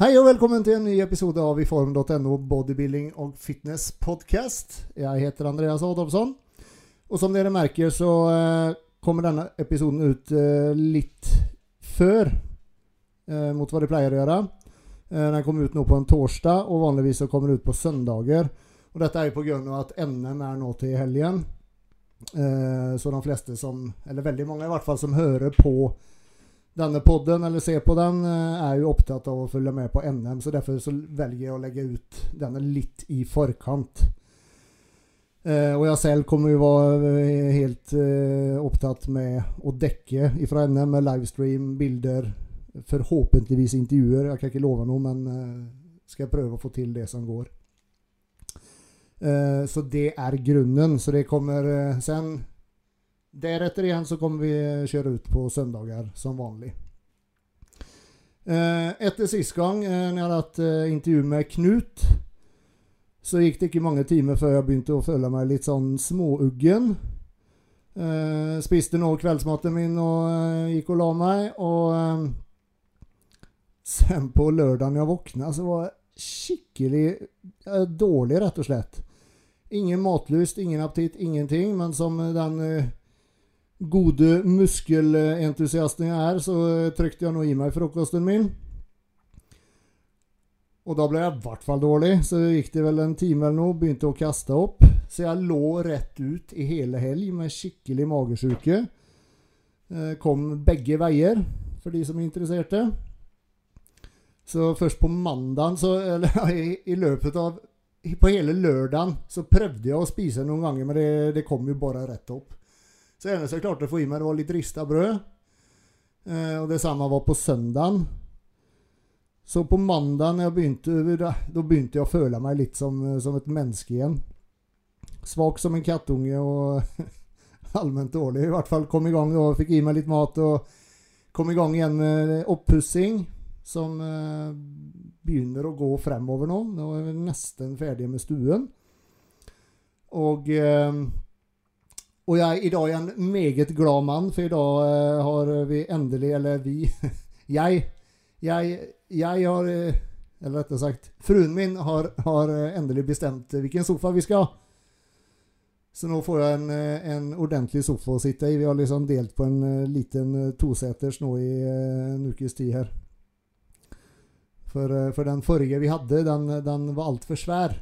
Hei og velkommen til en ny episode av iform.no bodybuilding og fitness podcast. Jeg heter Andreas Adolfsson. Og som dere merker, så eh, kommer denne episoden ut eh, litt før eh, mot hva de pleier å gjøre. Den kommer ut nå på en torsdag, og vanligvis så kommer den ut på søndager. Og dette er jo pga. at NM er nå til helgen. Så de fleste som, eller veldig mange i hvert fall, som hører på denne podden eller se på den, eh, er jo opptatt av å følge med på NM. Så derfor så velger jeg å legge ut denne litt i forkant. Eh, og jeg selv kommer jo være helt eh, opptatt med å dekke fra NM med livestream, bilder, forhåpentligvis intervjuer. Jeg kan ikke love noe, men eh, skal jeg prøve å få til det som går. Eh, så det er grunnen. Så det kommer eh, sen Deretter igjen så kommer vi kjøre ut på søndager som vanlig. Eh, etter sist gang, eh, når jeg hadde hatt eh, intervju med Knut, så gikk det ikke mange timer før jeg begynte å føle meg litt sånn småuggen. Eh, spiste nå kveldsmaten min og eh, gikk og la meg. Og eh, sen på lørdagen jeg våkna, så var jeg skikkelig eh, dårlig, rett og slett. Ingen matlyst, ingen appetitt, ingenting. Men som den eh, gode muskelentusiasten jeg er, så trykte jeg nå i meg frokosten min. Og da ble jeg i hvert fall dårlig. Så gikk det vel en time eller noe, begynte å kaste opp. Så jeg lå rett ut i hele helg med skikkelig magesjuke. Eh, Kom begge veier, for de som er interesserte. Så først på mandagen, så Eller i løpet av På hele lørdagen så prøvde jeg å spise noen ganger, men det, det kom jo bare rett opp. Så det eneste jeg klarte å få i meg, var litt rista brød. Eh, og det samme var på søndagen. Så på mandagen jeg begynte, da begynte jeg å føle meg litt som, som et menneske igjen. Svak som en kattunge og allment dårlig. I hvert fall kom i gang og fikk i meg litt mat og kom i gang igjen med oppussing, som eh, begynner å gå fremover nå. Nå er vi nesten ferdige med stuen. Og eh, og jeg, i dag er en meget glad mann, for i dag eh, har vi endelig Eller vi Jeg, jeg, jeg har eh, Eller rettere sagt, fruen min har, har eh, endelig bestemt hvilken sofa vi skal ha. Så nå får jeg en, en ordentlig sofa å sitte i. Vi har liksom delt på en liten toseters nå i en ukes tid her. For, for den forrige vi hadde, den, den var altfor svær.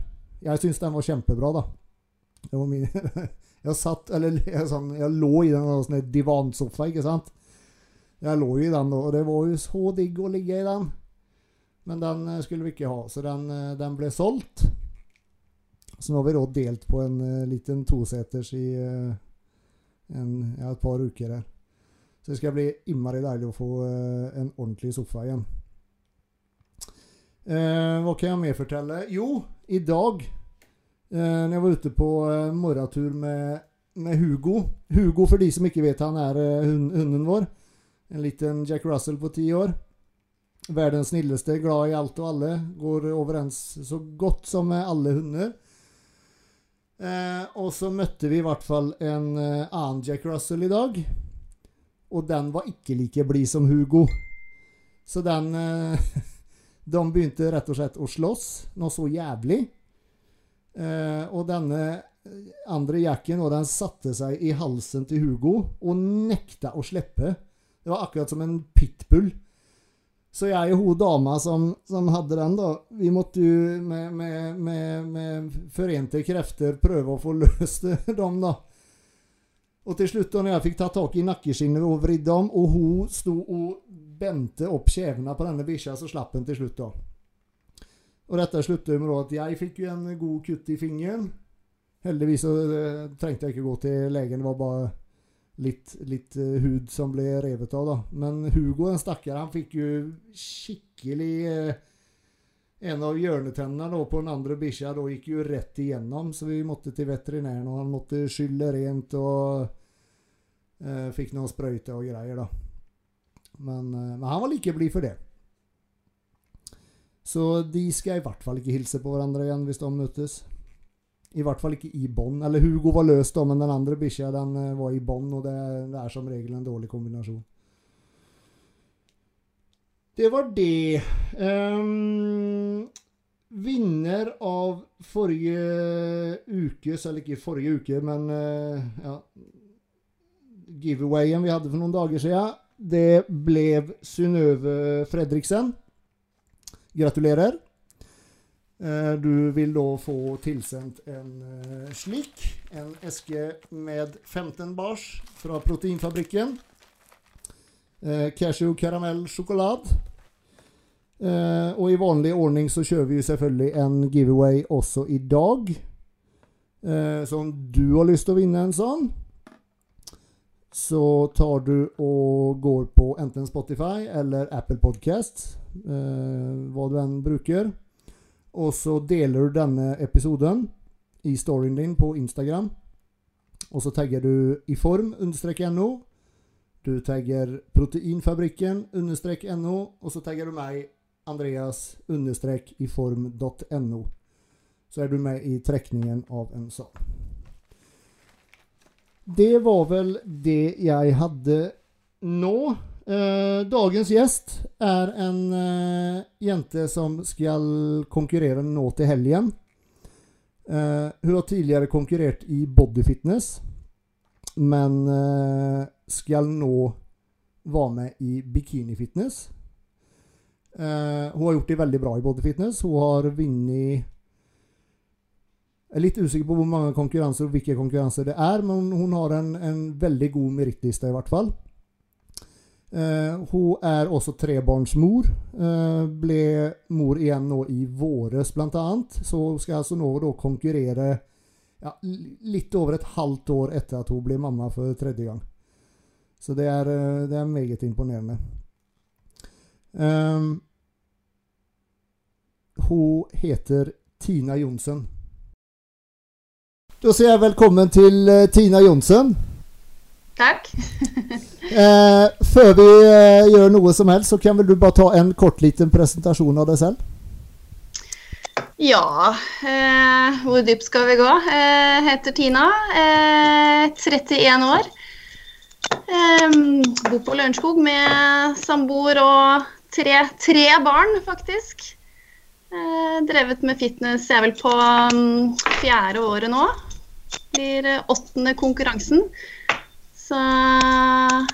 Jeg syns den var kjempebra, da. Det var min Jeg satt, eller jeg, sånn, jeg lå i den sånn divansofa, ikke sant? Jeg lå i den, og det var jo så digg å ligge i den. Men den eh, skulle vi ikke ha, så den, eh, den ble solgt. Så nå har vi da delt på en uh, liten toseters i en, ja, et par uker her. Så det skal bli innmari deilig å få en ordentlig sofa igjen. hva kan jeg mer fortelle? Jo, i dag Eh, når jeg var ute på eh, morgentur med, med, Hugo. Hugo, for de som ikke vet, han er eh, hund, hunden vår. En liten Jack Russell på ti år. Verdens snilleste, glad i alt og alle. Går overens så godt som med alle hunder. Eh, og så møtte vi i hvert fall en eh, annen Jack Russell i dag. Og den var ikke like blid som Hugo. Så den eh, De begynte rett og slett å slåss. Noe så jævlig. Eh, og denne andre jakken, og den satte seg i halsen til Hugo og nekta å slippe. Det var akkurat som en pitbull. Så jeg og hun dama som, som, hadde den, da, vi måtte jo med, med, med, med, forente krefter prøve å få løst dem, da. Og til slutt, da når jeg fikk ta tak i nakkeskinnet og vridd om, og hun sto og bente opp kjevene på denne bikkja, så slapp hun til slutt, da. Og dette sluttet med at jeg fikk jo en god kutt i fingeren. Heldigvis så uh, trengte jeg ikke gå til legen. Det var bare litt, litt uh, hud som ble revet av, da. Men Hugo, den stakkar, han fikk jo skikkelig uh, En av hjørnetennene da, på den andre bikkja gikk jo rett igjennom, så vi måtte til veterinæren, og han måtte skylle rent og fikk noen sprøyter og greier, da. Men, men han var like blid for det. Så de skal i hvert fall ikke hilse på hverandre igjen hvis de møtes. I hvert fall ikke i bånd. Eller Hugo var løs, da, men den andre bikkja eh, var i bånd, og det, det, er som regel en dårlig kombinasjon. Det var det. Um, vinner av forrige ukes, eller ikke forrige uke, men uh, ja, giveawayen vi hadde for noen dager siden, det ble Synnøve Fredriksen. Gratulerer. Uh, du vil da få tilsendt en uh, slik. En eske med 15 bars fra Proteinfabrikken. cashew karamell sjokolade. Og i vanlig ordning så kjører vi selvfølgelig en giveaway også i dag. Så om du har lyst til å vinne en sånn, så tar du og går på enten Spotify eller Apple Podcast, eh, hva du enn bruker. Og så deler du denne episoden i storyen din på Instagram. Og så tagger du i form no. Du tagger Proteinfabrikken no, og så tagger du meg Andreas understrek i form.no. Så er du med i trekningen av en sånn. Det var vel det jeg hadde nå. Eh, dagens gjest er en eh, jente som skal konkurrere nå til helgen. Eh, hun har tidligere konkurrert i bodyfitness, men eh, skal nå være med i bikinifitness. Uh, hun har gjort det veldig bra i bodyfitness. Hun har vunnet Jeg er litt usikker på hvor mange konkurranser og hvilke konkurranser det er, men hun har en, en veldig god merittliste, i hvert fall. Eh, hun er også trebarnsmor. Eh, ble mor igjen nå i våres, bl.a. Så hun skal altså nå da konkurrere ja, litt over et halvt år etter at hun ble mamma for tredje gang. Så det er, det er meget imponerende. Eh, hun heter Tina Johnsen. Da sier jeg velkommen til uh, Tina Johnsen. Takk. eh, før vi eh, gjør noe som helst, så kan vel du bare ta en kort liten presentasjon av deg selv? Ja, eh, hvor dypt skal vi gå? Eh, heter Tina. 31 eh, år. bor på Lørenskog med samboer og tre, tre barn, faktisk. Eh, drevet med fitness jeg er vel på um, fjerde året nå. Blir eh, åttende konkurransen. Så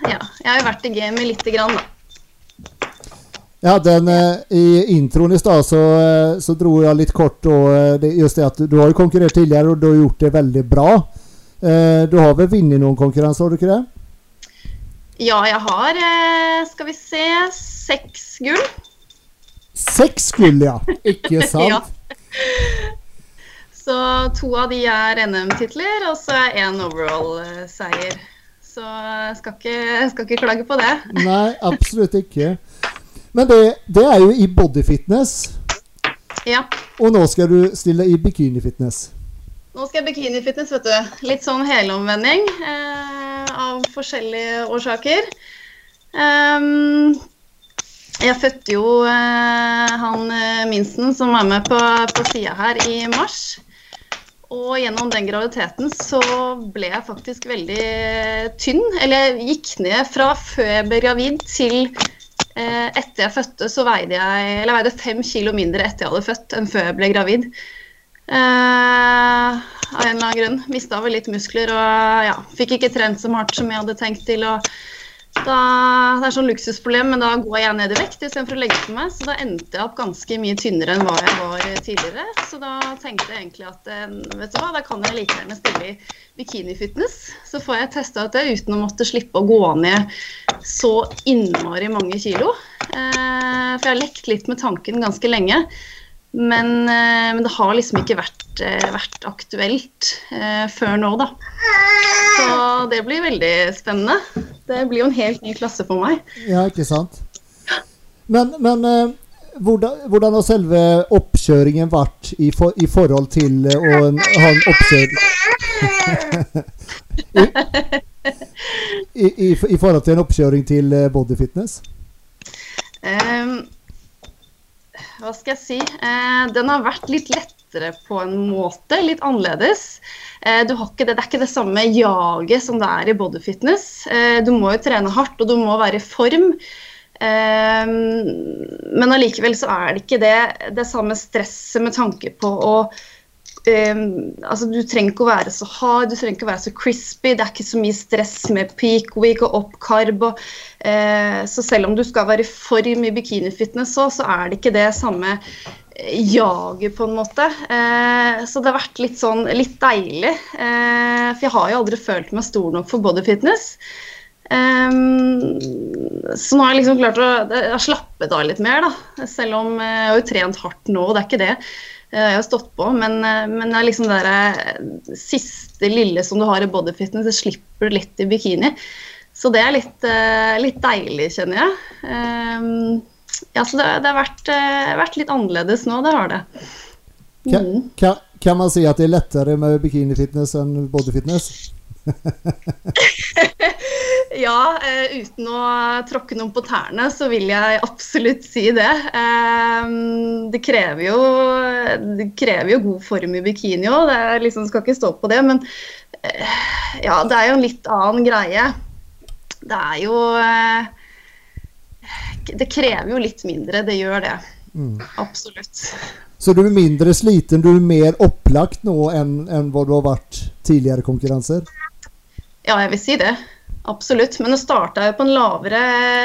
ja, jeg har jo vært i gamet lite grann, da. Ja, den, eh, I introen i stad så, eh, så, dro jeg litt kort og det, just det at du har jo konkurrert tidligere, og du har gjort det veldig bra. Du har vel vunnet noen konkurranser, har du ikke det? Ja, jeg har, skal vi se, seks gull. Seks gull, ja. Ikke sant? ja. Så to av de er NM-titler, og så er én overall-seier. Så jeg skal ikke, skal ikke klage på det. Nei, absolutt ikke. Men det, det er jo i bodyfitness. Ja. Og nå skal du stille i bikinifitness. Nå skal jeg bikinifitness, vet du. Litt sånn helomvending eh, av forskjellige årsaker. Um, jeg fødte jo eh, han eh, minsten som er med på, på sida her, i mars. Og gjennom den graviditeten så ble jeg faktisk veldig tynn. Eller jeg gikk ned fra før jeg ble gravid til eh, etter jeg fødte, så veide jeg eller jeg veide fem kilo mindre etter jeg hadde født enn før jeg ble gravid. Eh, av en eller annen grunn. Mista vel litt muskler og ja, fikk ikke trent så hardt som jeg hadde tenkt til. og da, det er sånn luksusproblem, men da går jeg ned i vekt istedenfor å legge på meg. Så da endte jeg opp ganske mye tynnere enn hva jeg var tidligere. Så da tenkte jeg egentlig at eh, vet du hva, da kan jeg like gjerne stille i bikinifitness. Så får jeg testa ut det uten å måtte slippe å gå ned så innmari mange kilo. Eh, for jeg har lekt litt med tanken ganske lenge. Men, eh, men, det har liksom ikke vært, eh, vært aktuelt eh, før nå, da. Så det blir veldig spennende. Det blir jo en helt ny klasse for meg. Ja, ikke sant. Men, men hvordan, hvordan, har selve oppkjøringen vært i, for, i forhold til å ha en oppkjøring I, i, I, forhold til en oppkjøring til bodyfitness? Um, hva skal jeg si? Eh, den har vært litt lettere på en måte, litt annerledes. Eh, det, det, er ikke det samme jaget som det er i bodyfitness. Eh, du må jo trene hardt, og du må være i form. Um, men allikevel så er det ikke det, det samme stresset med tanke på å um, altså Du trenger ikke å være så hard, du trenger ikke å være så crispy. Det er ikke så mye stress med peak week og oppkarb. Og, uh, så selv om du skal være i form i bikinifitness så, så er det ikke det samme jaget, på en måte. Uh, så det har vært litt sånn litt deilig. Uh, for jeg har jo aldri følt meg stor nok for bodyfitness. Um, så nå har jeg liksom klart å jeg har av litt mer, da. Selv om jeg har jo trent hardt nå, det er ikke det. Jeg har stått på, men, men det er liksom det der siste lille som du har i bodyfitness, det slipper du litt i bikini. Så det er litt, litt deilig, kjenner jeg. Um, ja, så det, det har vært, vært, litt annerledes nå, det har det. Mm. Kan, kan, kan, man si at det er lettere med bikinifitness enn bodyfitness? ja, uh, uten å tråkke noen på tærne, så vil jeg absolutt si det. Uh, det, krever jo, det krever jo god form i bikini òg, det liksom, skal ikke stå på det. Men uh, ja, det er jo en litt annen greie. Det er jo Det krever jo litt mindre, det gjør det. Mm. Absolutt. Så du er mindre sliten, du er mer opplagt nå enn, enn hva du har vært tidligere konkurranser? Ja, jeg vil si det. Absolutt. Men det starta jo på en lavere,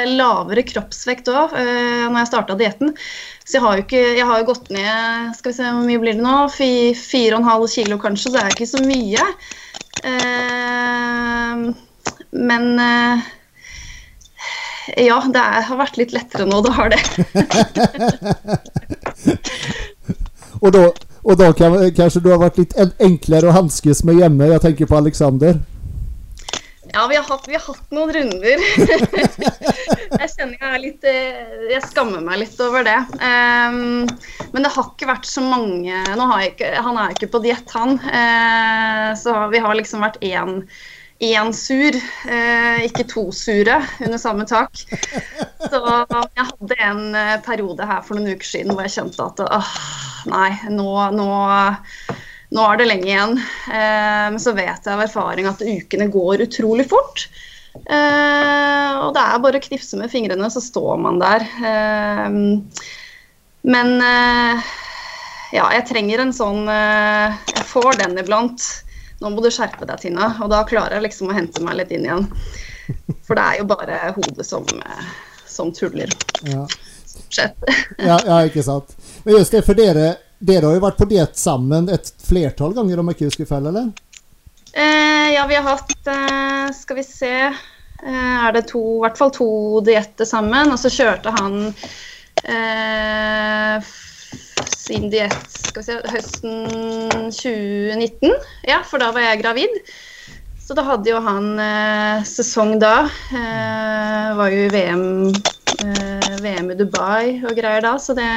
lavere kroppsvekt òg uh, når jeg starta dietten. Så jeg har jo ikke Jeg har jo gått ned Skal vi se hvor mye blir det nå? Fire og en halv kilo kanskje. så Det er ikke så mye. Uh, men uh, ja, det er, har vært litt lettere nå. Det har det. og da, og da kan, kanskje du har vært litt enklere å hanskes med hjemme? Jeg tenker på Alexander. Ja, vi har hatt, vi har hatt noen runder. jeg kjenner jeg er litt eh, Jeg skammer meg litt over det. Um, men det har ikke vært så mange ikke, Han er ikke på diett, han. Uh, så vi har liksom vært én én sur, eh, ikke to sure, under samme tak. Så jeg hadde en periode her for noen uker siden hvor jeg kjente at åh, nei, nå, nå nå er det lenge igjen. Eh, men så vet jeg av erfaring at ukene går utrolig fort. Eh, og det er bare å knipse med fingrene, så står man der. Eh, men ja, jeg trenger en sånn Jeg får den iblant. Nå må du skjerpe deg, Tina. Og da klarer jeg liksom å hente meg litt inn igjen. For det er jo bare hodet som, som tuller. Ja. ja, ja, ikke sant. Men just det, for dere dere har jo vært på diett sammen et flertall ganger, om jeg ikke husker feil, eller? Eh, ja, vi har hatt eh, Skal vi se eh, Er det to, i hvert fall to dietter sammen. Og så kjørte han eh, sin diett skal vi se, høsten 2019. Ja, for da var jeg gravid. Så da hadde jo han eh, sesong da. Eh, var jo i VM, VM i Dubai og greier da, så det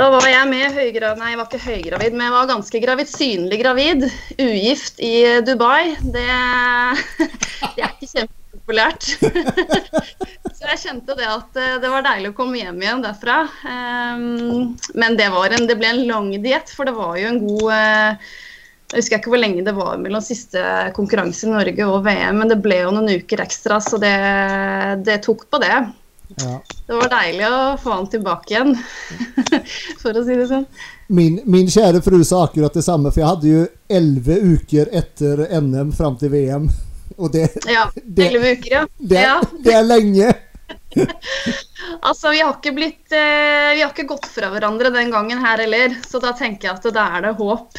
da var jeg med høygravid Nei, jeg var ikke høygravid, men jeg var ganske gravid. Synlig gravid. Ugift i Dubai. Det, det er ikke kjempepopulært. Så jeg kjente det at eh, det var deilig å komme hjem igjen derfra. Ehm, men det, en, det ble en lang diett, for det var jo en god eh, jeg husker ikke hvor lenge det var mellom siste konkurranse i Norge og VM, men det ble jo noen uker ekstra, så det, det tok på det. Ja. Det var deilig å få han tilbake igjen, for å si det sånn. Min, min kjære fru sa akkurat det samme, for jeg hadde jo elleve uker etter NM fram til VM. Og det, ja, det, uker, ja. Det, ja. det er lenge. altså, vi har ikke blitt eh, Vi har ikke gått fra hverandre den gangen her heller, så da tenker jeg at da er det håp.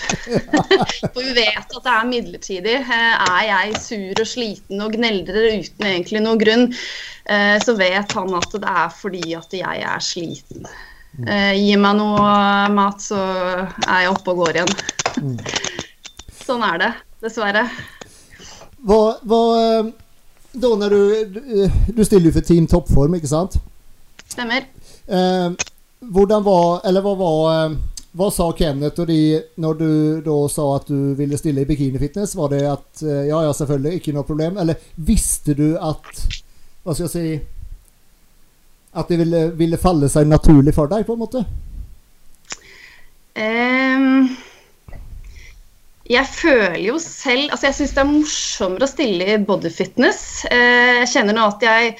For vi vet at det er midlertidig. Eh, er jeg sur og sliten og gneldrer uten egentlig noen grunn, eh, så vet han at det er fordi at jeg er sliten. Eh, gi meg noe mat, så er jeg oppe og går igjen. Mm. sånn er det, dessverre. Hva, hva da når du Du stiller jo for Team Toppform, ikke sant? Stemmer. Eh, hvordan var Eller hva var eh, hva sa Kenneth og de når du da sa at du ville stille i bikinifitness? Var det at eh, Ja, ja, selvfølgelig, ikke noe problem. Eller visste du at Hva skal jeg si At det ville, ville falle seg naturlig for deg, på en måte? Um, jeg føler jo selv Altså, jeg syns det er morsommere å stille i bodyfitness. Eh, jeg kjenner nå at jeg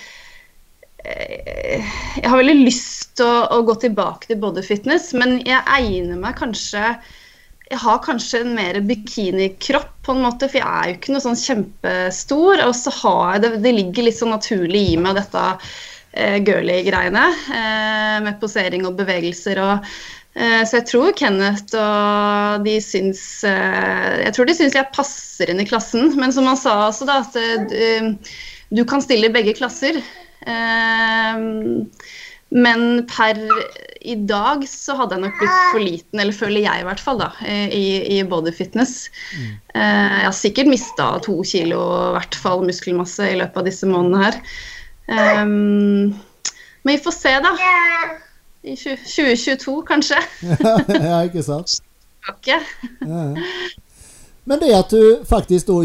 Jeg har veldig lyst til å, å gå tilbake til bodyfitness, men jeg egner meg kanskje jeg har kanskje en mer bikinikropp, på en måte, for jeg er jo ikke noe sånn kjempestor. Og så har jeg det Det ligger litt sånn naturlig i meg, dette eh, girly-greiene. Eh, med posering og bevegelser og eh, Så jeg tror Kenneth og de syns eh, Jeg tror de syns jeg passer inn i klassen. Men som han sa også, da, at eh, du kan stille i begge klasser. Eh, men per i dag så hadde jeg nok blitt for liten, eller føler jeg i hvert fall, da, i, i body fitness. Mm. Jeg har sikkert mista to kilo, i hvert fall muskelmasse, i løpet av disse månedene her. Men vi får se, da. I 2022, kanskje. ja, ikke sant. Takk. ja. Men det at du faktisk da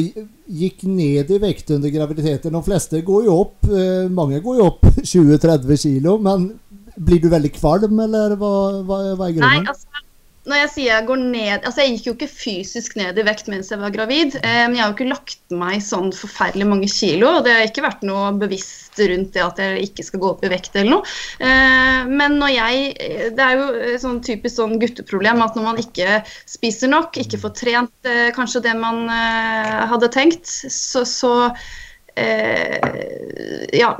gikk ned i vekt under graviditeten De fleste går jo opp, eh, mange går jo opp 20-30 kilo, men blir du veldig kvalm, eller hva, hva, hva er grunnen? Nei, altså, når jeg sier jeg går ned Altså, jeg gikk jo ikke fysisk ned i vekt mens jeg var gravid, eh, men jeg har jo ikke lagt meg sånn forferdelig mange kilo. Og det har ikke vært noe bevisst rundt det at jeg ikke skal gå opp i vekt eller noe. Eh, men når jeg Det er jo sånn typisk sånn gutteproblem at når man ikke spiser nok, ikke får trent eh, kanskje det man eh, hadde tenkt, så, så eh, Ja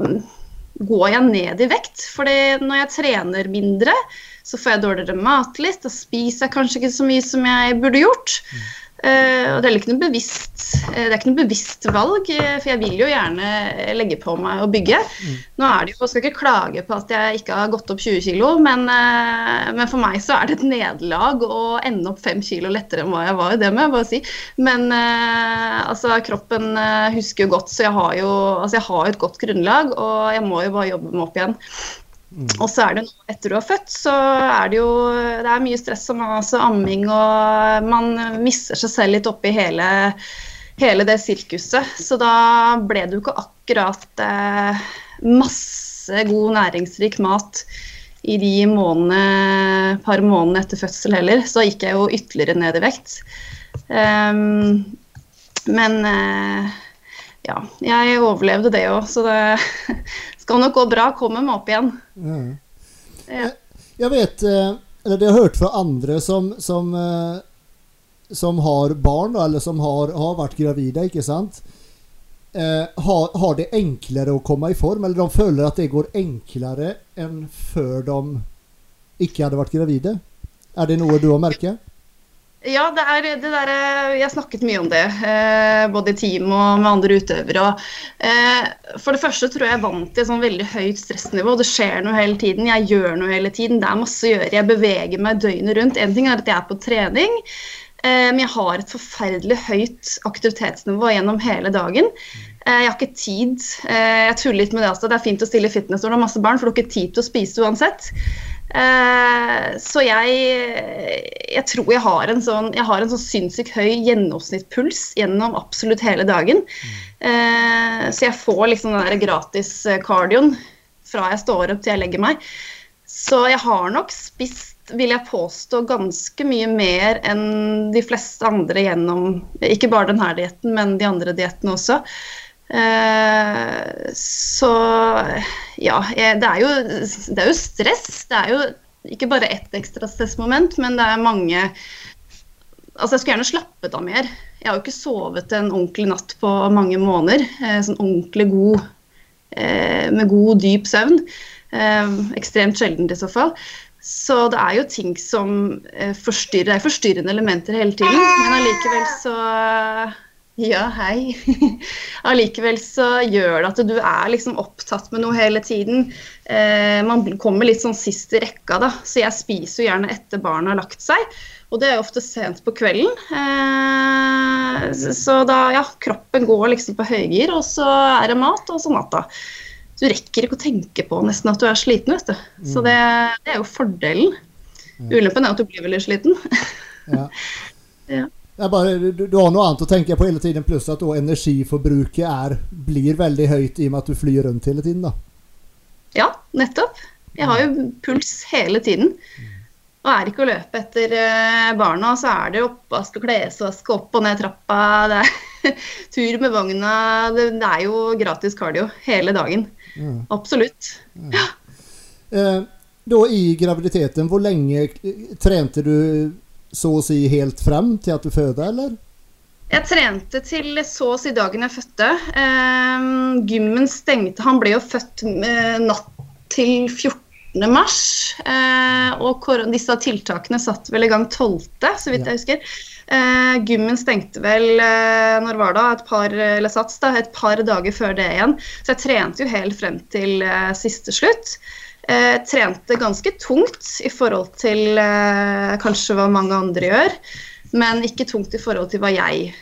går jeg ned i vekt. fordi når jeg trener mindre, så får jeg dårligere matlyst. Da spiser jeg kanskje ikke så mye som jeg burde gjort. Uh, og det er ikke noe bevisst uh, det er ikke noe bevisst valg, uh, for jeg vil jo gjerne legge på meg og bygge. Mm. Nå er det jo, Jeg skal ikke klage på at jeg ikke har gått opp 20 kg, men, men, for meg så er det et nederlag å ende opp 5 kg lettere enn hva jeg var. Det må jeg bare si. Men altså, kroppen husker jo godt, så jeg har jo altså, jeg har et godt grunnlag, og jeg må jo bare jobbe meg opp igjen. Mm. Og så er det noe etter du har født, så er det jo det er mye stress og altså amming, og man mister seg selv litt oppi hele, hele det sirkuset. Så da ble det jo ikke akkurat eh, masse god næringsrik mat i de månedene, par månedene etter fødsel heller. Så gikk jeg jo ytterligere ned i vekt. Um, men eh, ja, jeg overlevde det òg, så det skal nok gå bra. Kommer meg opp igjen. Mm. Ja. Jeg vet, eh, eller det har jeg hørt fra andre som, som, eh, som har barn, eller som har, har vært gravide, ikke sant. Eh, har, har, det enklere å komme i form, eller de føler at det går enklere enn før de ikke hadde vært gravide? Er det noe du har merket? Ja, det er det der, jeg har snakket mye om det, eh, både i team og med andre utøvere. Eh, for det første tror jeg jeg vant til et sånn veldig høyt stressnivå. Det skjer noe hele tiden, jeg gjør noe hele tiden. Det er masse å gjøre. Jeg beveger meg døgnet rundt. En ting er at jeg er på trening, eh, men jeg har et forferdelig høyt aktivitetsnivå gjennom hele dagen. Jeg har ikke tid. Jeg tuller litt med det også. Det er fint å stille fitness når du har masse barn, for du har ikke tid til å spise uansett. Eh, så jeg, jeg, tror jeg har en sånn jeg har en sånn sinnssykt høy gjennomsnittspuls gjennom absolutt hele dagen. Eh, så jeg får liksom den der gratis kardioen fra jeg står opp til jeg legger meg. Så jeg har nok spist, vil jeg påstå, ganske mye mer enn de fleste andre gjennom Ikke bare denne dietten, men de andre diettene også. Eh, så ja, det er, jo, det er jo stress. Det er jo ikke bare ett ekstra stressmoment, men det er mange Altså, jeg skulle gjerne slappet av mer. Jeg har jo ikke sovet en ordentlig natt på mange måneder. Eh, sånn ordentlig god eh, Med god, dyp søvn. Ekstremt sjeldent i så fall. Så det er jo ting som forstyrrer. Det er forstyrrende elementer hele tiden. Men allikevel så ja, hei. Allikevel så gjør det at du er liksom opptatt med noe hele tiden. Eh, man kommer litt sånn sist i rekka, da. Så jeg spiser jo gjerne etter barna har lagt seg. Og det er jo ofte sent på kvelden. Eh, så da, ja, kroppen går liksom på høygir, og så er det mat, og så natta. Du rekker ikke å tenke på nesten at du er sliten, vet du. Så mm. det, det er jo fordelen. Ulempen er at du blir veldig sliten. ja. ja. Bare, du, du, har noe annet å tenke på hele tiden, pluss at energiforbruket er, blir veldig høyt i og med at du flyr rundt hele tiden. da. Ja, nettopp. Jeg har jo puls hele tiden. Og er ikke å løpe etter uh, barna, så er det oppvask og klesvask opp og ned trappa. Det er tur med vogna. Det, det, er jo gratis cardio hele dagen. Mm. Absolutt. Mm. Ja. Eh, da i graviditeten, hvor lenge trente du så å si helt frem til at du fødte, eller? Jeg trente til så å si dagen jeg fødte. Um, gymmen stengte Han ble jo født eh, natt til 14. mars. Uh, og disse tiltakene satt vel i gang 12., så vidt jeg husker. Uh, gymmen stengte vel uh, når var det, et par, eller sats da, et par dager før det igjen. Så jeg trente jo helt frem til siste slutt. Eh, trente ganske tungt i forhold til kanskje hva mange andre gjør men ikke tungt i forhold til hva jeg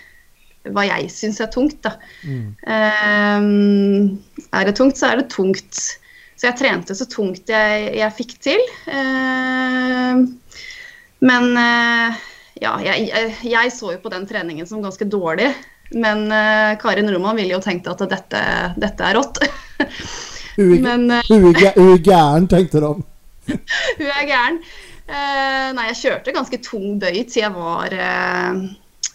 hva jeg syns er tungt, da. Mm. Eh, er det tungt, så er det tungt. Så jeg trente så tungt jeg, jeg fikk til. Uh, men uh, ja, jeg, jeg, så jo på den treningen som ganske dårlig. Men uh, Karin Roman ville jo tenkt at dette, dette er rått. hun, er, er gæren, tenkte de. hun er gæren. Uh, nei, jeg kjørte ganske tung bøy til jeg var uh,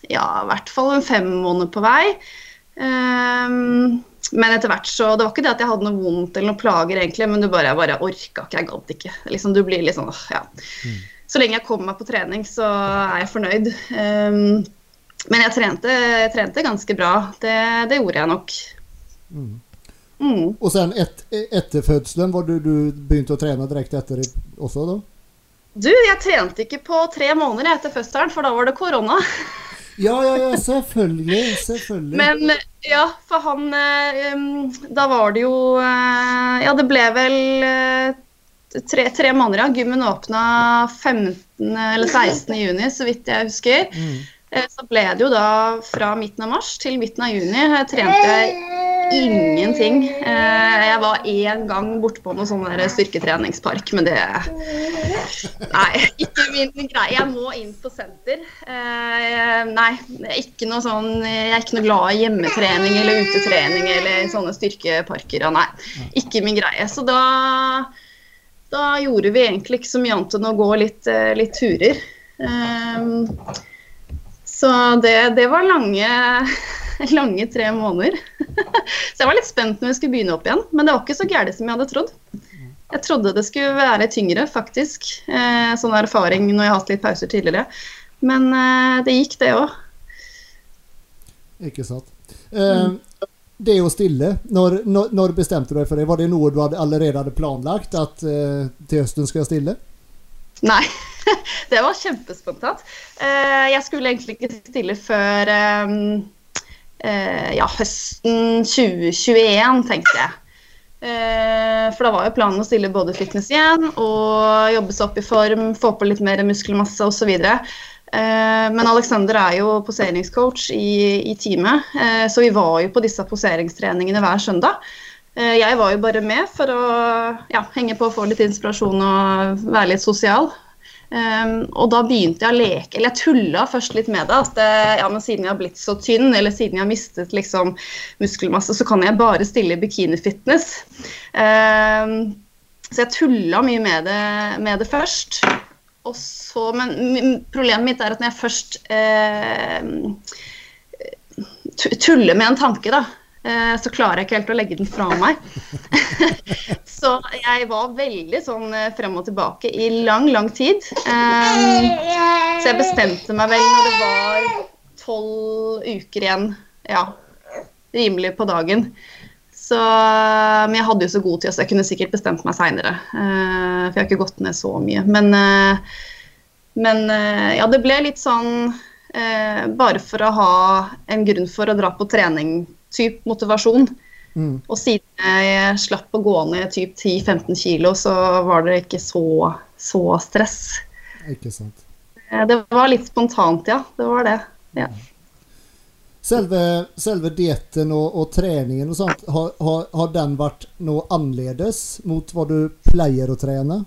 ja, i hvert fall en fem måneder på vei. Um, men etter hvert så Det var ikke det at jeg hadde noe vondt eller noen plager, egentlig, men du bare, jeg bare orka ikke, jeg gadd ikke. Liksom, du blir litt sånn, ja. Mm. Så lenge jeg kommer meg på trening, så er jeg fornøyd. Um, men jeg trente, jeg trente, ganske bra. Det, det gjorde jeg nok. Mm. Mm. Og sen et, etter fødselen, var du, du begynte å trene direkte etter også da? Du, jeg trente ikke på tre måneder etter fødselen, for da var det korona. Ja, ja, ja, selvfølgelig. Selvfølgelig. Men ja, for han um, Da var det jo uh, Ja, det ble vel uh, tre, tre, måneder, ja. Gymmen åpna 15. eller 16. juni, så vidt jeg husker. Mm. Uh, så ble det jo da fra midten av mars til midten av juni. Jeg trente ingenting. Eh, jeg var én gang borte på noen sånn styrketreningspark, men det Nei, ikke min greie. Jeg må inn på senter. Eh, nei, ikke noe sånn Jeg er ikke noe glad i hjemmetrening eller utetrening eller sånne styrkeparker. Nei, ikke min greie. Så da, da gjorde vi egentlig ikke så mye annet enn å gå litt, eh, litt turer. Så det, det var lange lange tre måneder. så jeg var litt spent når vi skulle begynne opp igjen, men det var ikke så gærent som jeg hadde trodd. Jeg trodde det skulle være tyngre, faktisk. Eh, sånn erfaring når jeg har hatt litt pauser tidligere. Men eh, det gikk, det òg. Ikke sant. Eh, det å stille, når, når, når, bestemte du deg for det? Var det noe du hadde, allerede hadde planlagt, at eh, til høsten skal jeg stille? Nei, det var kjempespontant. Eh, jeg skulle egentlig ikke stille før eh, ja, høsten 2021, tenkte jeg. Eh, for da var jo planen å stille både fitness igjen og jobbe seg opp i form, få på litt mer muskelmasse osv. Eh, men Alexander er jo poseringscoach i, i teamet, eh, så vi var jo på disse poseringstreningene hver søndag. Eh, jeg var jo bare med for å ja, henge på og få litt inspirasjon og være litt sosial. Um, og da begynte jeg å leke, eller jeg tulla først litt med det. At ja, men siden jeg har blitt så tynn, eller siden jeg har mistet liksom, muskelmasse, så kan jeg bare stille i bikinifitness. Um, så jeg tulla mye med det, med det først. Så, men problemet mitt er at når jeg først eh, tuller med en tanke, da, Eh, så klarer jeg ikke helt å legge den fra meg. så jeg var veldig sånn eh, frem og tilbake i lang, lang tid. Um, så jeg bestemte meg vel når det var tolv uker igjen. Ja, rimelig på dagen. Så, men jeg hadde jo så god tid, så jeg kunne sikkert bestemt meg seinere. For jeg har ikke gått ned så mye. Men, men ja, det ble litt sånn bare for å ha en grunn for å dra på trening typ motivasjon. Mm. Og siden jeg slapp å gå ned typ 10-15 kilo, så var det ikke så, så stress. Ikke sant. Eh, det var litt spontant, ja. Det var det. Ja. Selve, selve dietten og, og, treningen og sånt, har, har, har, den vært noe annerledes mot hva du pleier å trene?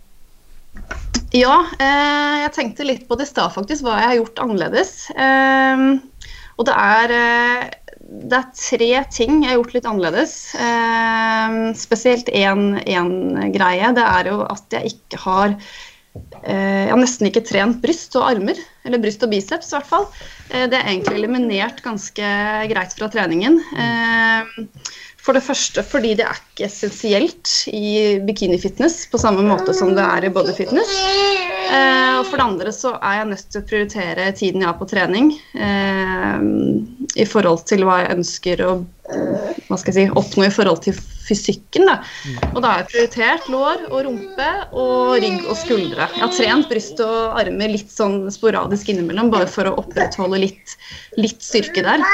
Ja, eh, jeg tenkte litt på det i stad, faktisk, hva jeg har gjort annerledes. Eh, og det er eh, det er tre ting jeg har gjort litt annerledes. Eh, spesielt én greie. Det er jo at jeg ikke har eh, Jeg har nesten ikke trent bryst og armer, eller bryst og biceps i hvert fall. Eh, det er egentlig eliminert ganske greit fra treningen. Eh, for det første fordi det er ikke essensielt i bikinifitness på samme måte som det er i bodyfitness. Eh, og for det andre så er jeg nødt til å prioritere tiden jeg har på trening eh, i forhold til hva jeg ønsker å hva skal jeg si, oppnå i forhold til fysikken. Da. Og da har jeg prioritert lår og rumpe og rygg og skuldre. Jeg har trent bryst og armer litt sånn sporadisk innimellom, bare for å opprettholde litt, litt styrke der.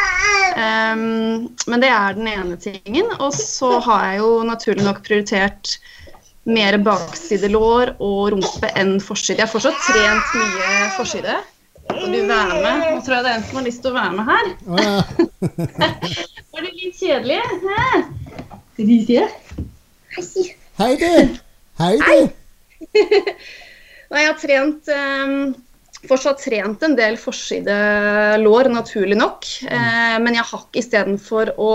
Um, men det er den ene tingen. Og så har jeg jo naturlig nok prioritert mer baksidelår og rumpe enn forside. Jeg har fortsatt trent mye forside. Skal du være med? Nå tror jeg det er en som har lyst til å være med her. Var det litt kjedelig? Hæ? Hei, Hei, du! Hei, du! Nei, jeg har trent um, fortsatt trent en del forsidelår, naturlig nok. Eh, men jeg har ikke istedenfor å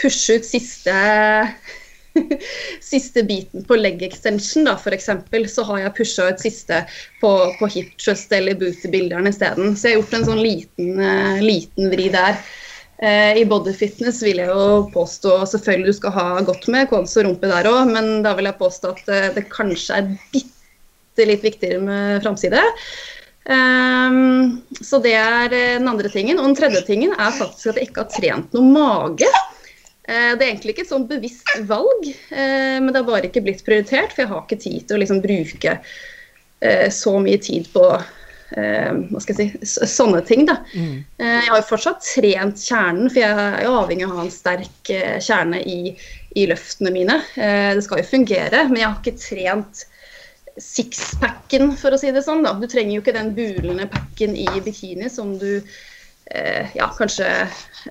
pushe ut siste siste biten på leg extension, da, f.eks., så har jeg pusha ut siste på, på hip trust eller bootybilderen isteden. Så jeg har gjort en sånn liten, uh, liten vri der. Uh, I bodyfitness vil jeg jo påstå selvfølgelig du skal ha godt med kons og rumpe der òg, men da vil jeg påstå at uh, det kanskje er bitte litt viktigere med framside. Um, så det er den andre tingen. Og den tredje tingen er faktisk at jeg ikke har trent noe mage. Eh, det er egentlig ikke et sånn bevisst valg, eh, men det har bare ikke blitt prioritert. For jeg har ikke tid til å liksom bruke eh, så mye tid på hva skal jeg si, sånne ting. da. Mm. Jeg har jo fortsatt trent kjernen, for jeg er jo avhengig av å ha en sterk kjerne i, i løftene mine. Det skal jo fungere, men jeg har ikke trent sixpacken, for å si det sånn. da. Du trenger jo ikke den bulende packen i bikini som du ja, kanskje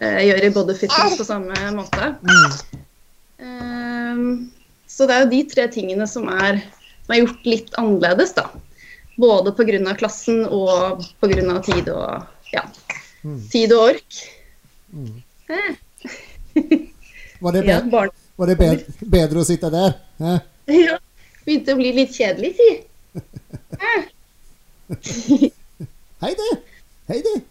eh, gjør i body fitness på samme måte. Mm. Um, så det er jo de tre tingene som er, som er gjort litt annerledes, da. Både pga. klassen og pga. tid og ja, mm. tid og ork. Mm. Eh. Var det, bedre, var det bedre, bedre, å sitte der? Eh? Ja. Begynte å bli litt kjedelig, si. Hei, du. Hei, du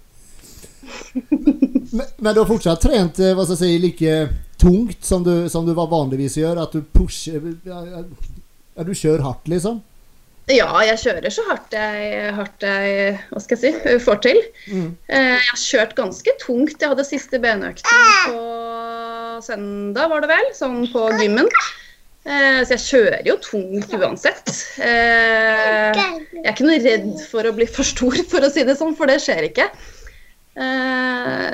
men, men, du har fortsatt trent eh, hva skal jeg si, like tungt som du, som du vanligvis gjør? At du pusher ja, Du kjører hardt, liksom? Ja, jeg kjører så hardt jeg, hardt jeg hva skal jeg si, får til. Mm. Eh, jeg har kjørt ganske tungt. Jeg hadde siste benøkten på søndag, var det vel, sånn på gymmen. Eh, så jeg kjører jo tungt uansett. Jeg er ikke noe redd for å bli for stor, for å si det sånn, for det skjer ikke. Eh,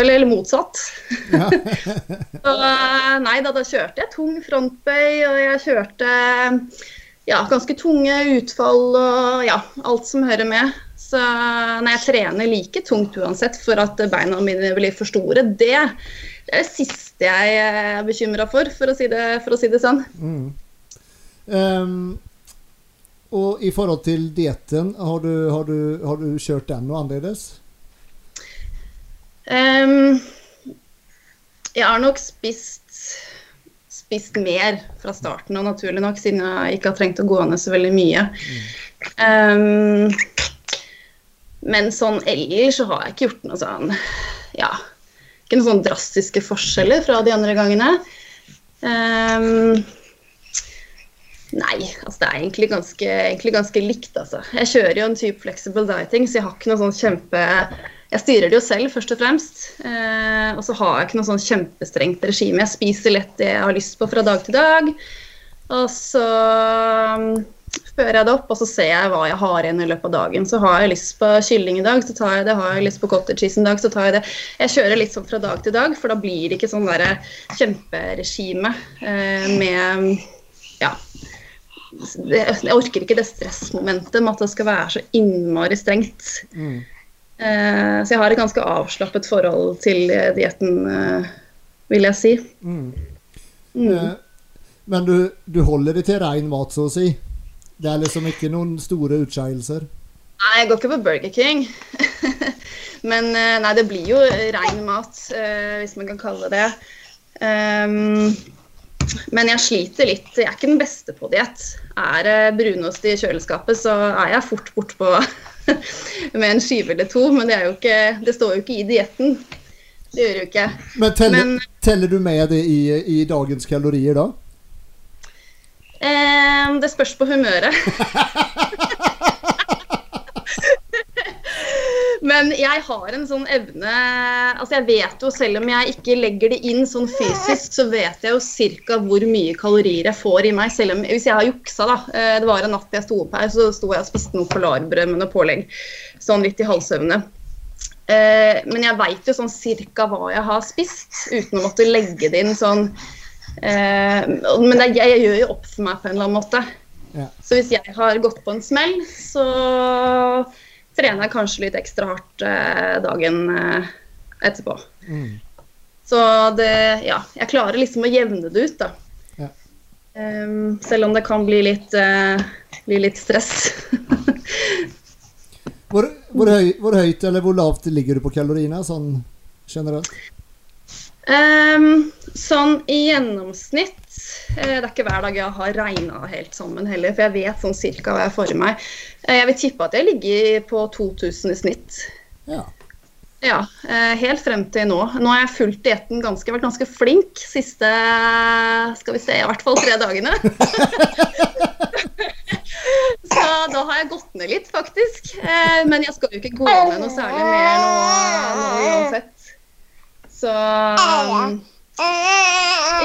eller, eller, motsatt. Ja. så, eh, nei da, da kjørte jeg tung frontbøy, og jeg kjørte ja, ganske tunge utfall og ja, alt som hører med. Så når jeg trener like tungt uansett for at beina mine blir for store, det, det er det siste jeg er bekymra for, for å, si det, å si det sånn. Mm. Um, og i forhold til dietten, har, har, har, du kjørt den noe annerledes? Um, jeg har nok spist, spist mer fra starten av, naturlig nok, siden jeg ikke har trengt å gå ned så veldig mye. Um, men sånn ellers så har jeg ikke gjort noe sånn Ja, ikke noen sånn drastiske forskjeller fra de andre gangene. Um, Nei, altså det er egentlig ganske, egentlig ganske likt, altså. Jeg kjører jo en type flexible dieting, så jeg har ikke noe sånn kjempe jeg styrer det jo selv, først og fremst. Eh, og så har jeg ikke noe sånn kjempestrengt regime. Jeg spiser lett det jeg har lyst på fra dag til dag. Og så um, fører jeg det opp, og så ser jeg hva jeg har igjen i løpet av dagen. Så har jeg lyst på kylling i dag, så tar jeg det. Har jeg lyst på cottage cheese en dag, så tar jeg det. Jeg kjører litt sånn fra dag til dag, for da blir det ikke sånn derre kjemperegime eh, med Ja. Jeg orker ikke det stressmomentet med at det skal være så innmari strengt. Mm. Eh, så jeg har et ganske avslappet forhold til dietten, eh, vil jeg si. Mm. Mm. Eh, men du, du, holder det til rein mat, så å si? Det er liksom ikke noen store utskeielser? Nei, jeg går ikke på Burger King. Men nei, det blir jo rein mat, hvis man kan kalle det det. Um, men jeg sliter litt. Jeg er ikke den beste på diett. Er det brunost i kjøleskapet, så er jeg fort bortpå med en skive eller to. Men det, er jo ikke, det står jo ikke i dietten. Det gjør jo ikke. Men teller, Men- teller du med det i, i dagens kalorier da? Eh, det spørs på humøret. Men jeg har en sånn evne Altså jeg vet jo, selv om jeg ikke legger det inn sånn fysisk, så vet jeg jo cirka hvor mye kalorier jeg får i meg. Selv om Hvis jeg har juksa, da. eh, Det var en natt jeg sto opp her, så sto jeg og spiste noe polarbrød med noe pålegg. Sånn litt i halvsøvne. Eh, Men jeg veit jo sånn cirka hva jeg har spist, uten å måtte legge det inn sånn Eh, men jeg, jeg gjør jo opp for meg på en eller annen måte. Ja. Så hvis jeg har gått på en smell, så trener jeg kanskje litt ekstra hardt eh, dagen eh, etterpå. Mm. Så det Ja, jeg klarer liksom å jevne det ut, da. Ja. Um, selv om det kan bli litt, uh, bli litt stress. Hvor, hvor, høy, hvor høyt eller hvor lavt ligger du på kaloriene sånn generelt? Um, sånn i gjennomsnitt Det er ikke hver dag jeg har regna helt sammen heller, for jeg vet sånn cirka hva jeg får i meg. Eh, jeg vil tippe at jeg ligger på 2000 i snitt. Ja. Ja, eh, helt frem til nå. Nå har jeg fulgt dietten ganske, vært ganske flink siste skal vi se, i hvert fall tre dagene. Så da har jeg gått ned litt, faktisk. Eh, men jeg skal jo ikke gå ned noe særlig mer nå, nå uansett. Så um,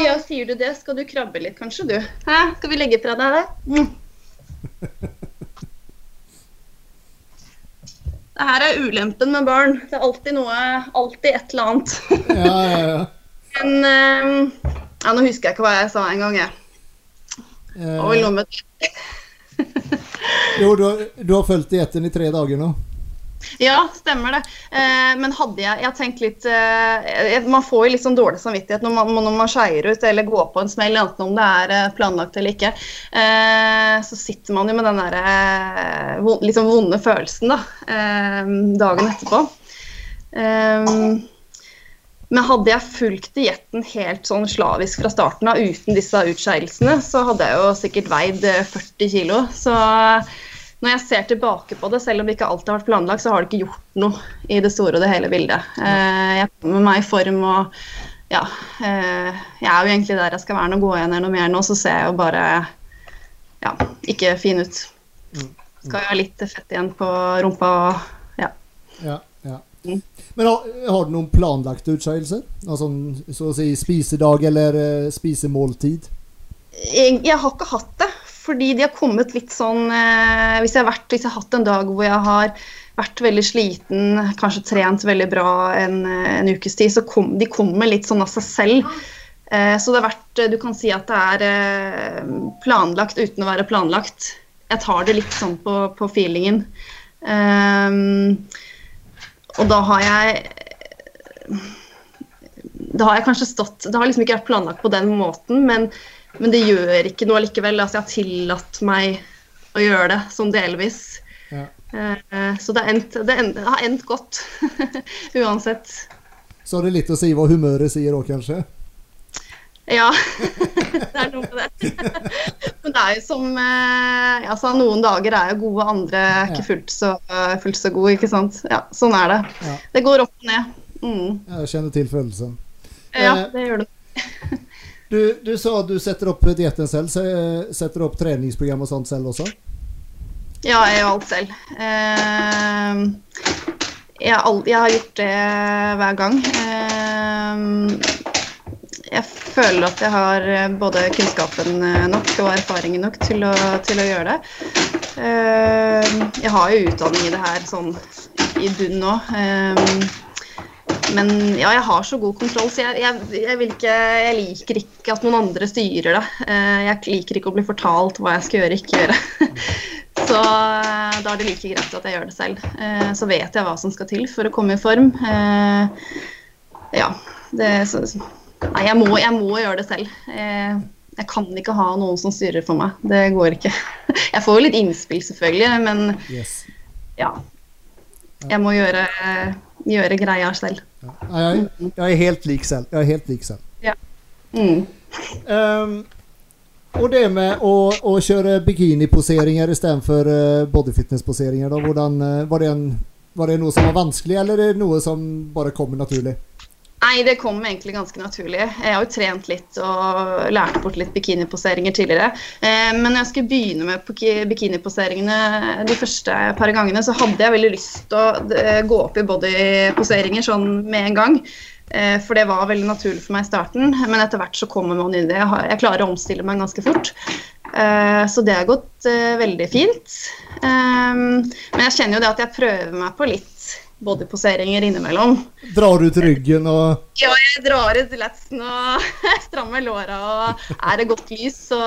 Ja, sier du det? Skal du krabbe litt, kanskje, du? Hæ? Skal vi legge fra deg det? Mm. Det her er ulempen med barn. Det er alltid noe Alltid et eller annet. Ja, ja, ja. Men um, ja, Nå husker jeg ikke hva jeg sa en gang, jeg. Det Og Eh, noe med jo, du har, du har fulgt dietten i tre dager nå. Ja, stemmer det. Eh, men hadde jeg Jeg har tenkt litt eh, Man får jo litt sånn dårlig samvittighet når man, når man skeier ut eller går på en smell, enten om det er eh, planlagt eller ikke. Eh, så sitter man jo med den der eh, litt sånn vonde følelsen da, eh, dagen etterpå. Men hadde jeg fulgt dietten helt sånn slavisk fra starten av uten disse utskeielsene, så hadde jeg jo sikkert veid eh, 40 kilo. Så når jeg ser tilbake på det, selv om det ikke alltid har vært planlagt, så har det ikke gjort noe i det store og det hele bildet. Eh, jeg kommer meg i form og ja, eh, jeg er jo egentlig der jeg skal være. Nå går igjen noe mer nå, så ser jeg jo bare ja, ikke fin ut. Mm. Skal jo ha litt fett igjen på rumpa og ja. Ja, ja. Mm. Men har, har du noen planlagte utskeielser? Altså, så å si spisedag eller eh, spisemåltid? Jeg, jeg har ikke hatt det, fordi de har kommet litt sånn eh, hvis, jeg har vært, hvis jeg har hatt en dag hvor jeg har vært veldig sliten, kanskje trent veldig bra en, eh, en ukes tid, så kom, de kommer litt sånn av seg selv. Eh, så det har vært Du kan si at det er eh, planlagt uten å være planlagt. Jeg tar det litt sånn på, på feelingen. Ehm, og da har jeg Da har jeg kanskje stått Det har liksom ikke vært planlagt på den måten, men, men det gjør ikke noe likevel. Altså, jeg har tillatt meg å gjøre det sånn delvis. Ja. Eh, så det, endt, det, end, det har endt godt uansett. Så har det litt å si hva humøret sier òg, kanskje? Ja, det er noe med det. Men det er jo som eh, altså, Noen dager er jo gode, andre er ikke fullt så, fullt så gode. ikke sant? Ja, Sånn er det. Ja. Det går opp og ned. Mm. Jeg kjenner til følelsen. Ja, Eh, det gjør det. Du, du sa at du setter opp dietten selv. Setter du opp treningsprogram og sånt selv også? Ja, jeg gjør alt selv. Eh, jeg, har gjort det hver gang. Eh, jeg føler at jeg har eh, både kunnskapen eh, nok og erfaringen nok til å, til å gjøre det. Eh, jeg har jo utdanning i det her sånn i bunn nå. Men ja, jeg har så god kontroll, så jeg, jeg, jeg, vil ikke, jeg liker ikke at noen andre styrer det. Eh, Jeg liker ikke å bli fortalt hva jeg skal gjøre, ikke gjøre. Så eh, da er det like greit at jeg gjør det selv. Eh, Så vet jeg hva som skal til for å komme i form. Ja. Det, så, nei, jeg må, jeg må gjøre det selv. Jeg kan ikke ha noen som styrer for meg. Det går ikke. Jeg får jo litt innspill, selvfølgelig, men Yes. ja. Jeg må gjøre, gjøre greia selv. Jeg, jeg er helt lik selv. Jeg er helt lik selv. Mm. Um, og det med å, å kjøre bikiniposeringer istedenfor uh, bodyfitness-poseringer, uh, var, det var det noe som var vanskelig, eller er det noe som bare kommer naturlig? Nei, det kom egentlig ganske naturlig. Jeg har jo trent litt og lært bort litt bikiniposeringer tidligere. Eh, men når jeg skulle begynne med bikiniposeringene de første par gangene, så hadde jeg veldig lyst til å eh, gå opp i bodyposeringer sånn med en gang. Eh, for det var veldig naturlig for meg i starten, men etter hvert så kommer man inn i det. Jeg klarer å omstille meg ganske fort. Så det har gått veldig fint. Men jeg kjenner jo det at jeg prøver meg på litt bodyposeringer innimellom. Drar ut ryggen og Ja, jeg drar ut letsen og strammer låra. Og er det godt lys, så,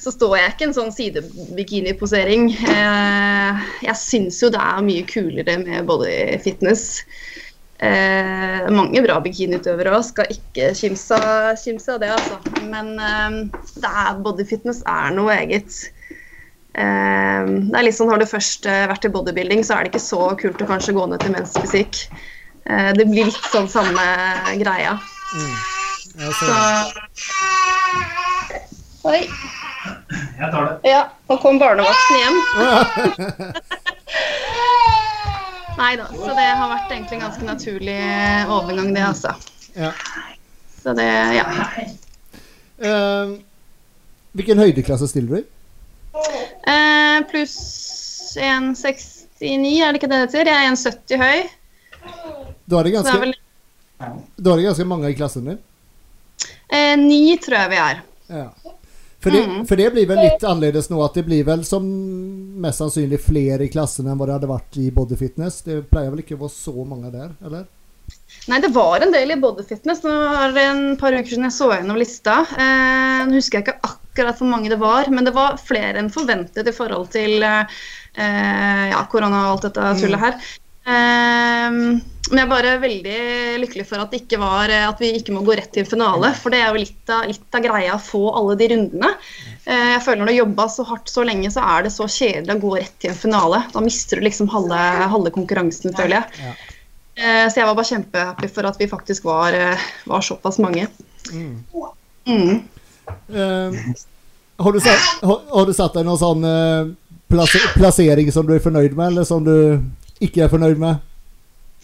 så står jeg ikke en sånn sidebikiniposering. Eh, jeg syns jo det er mye kulere med bodyfitness. Eh, mange bra bikiniutøvere òg, skal ikke kimse av det, altså. Men eh, bodyfitness er noe eget. Ehm, det er litt sånn, Har du først eh, vært i bodybuilding, så er det ikke så kult å kanskje gå ned til mensfysikk. Eh, det blir litt sånn samme greia. Mm. Så Oi. Jeg tar det. Ja, nå kom barnevakten hjem. Nei da, så det har vært egentlig en ganske naturlig overgang, det, altså. Ja. Så det, ja. Uh, hvilken høydeklasse stiller du i? Eh, Pluss 1,69, er det ikke det det heter? Jeg er 1,70 høy. Da er, det ganske, vel... da er det ganske mange i klassen din? Eh, ni tror jeg vi er. Ja. For det, mm. for det, blir vel litt annerledes nå? At det blir vel som mest sannsynlig flere i klassen enn hva det hadde vært i bodyfitness? Det pleier vel ikke å være så mange der, eller? Nei, det var en del i bodyfitness. Nå er det en par uker siden jeg så gjennom lista. Eh, nå husker jeg ikke akkurat akkurat hvor mange det var, men det var flere enn forventet i forhold til eh, ja, korona og alt dette mm. tullet her. Eh, men jeg er bare veldig lykkelig for at, det ikke var, at vi ikke må gå rett til finale. For det er jo litt av, litt av greia å få alle de rundene. Eh, jeg føler Når du har jobba så hardt så lenge, så er det så kjedelig å gå rett til en finale. Da mister du liksom halve, halve konkurransen, føler jeg. Uh, så jeg var bare kjempehappy for at vi faktisk var, uh, var såpass mange. Mm. Mm. Uh, har, du satt, har, du satt deg noen sånn uh, plassering som du er fornøyd med, eller som du ikke er fornøyd med?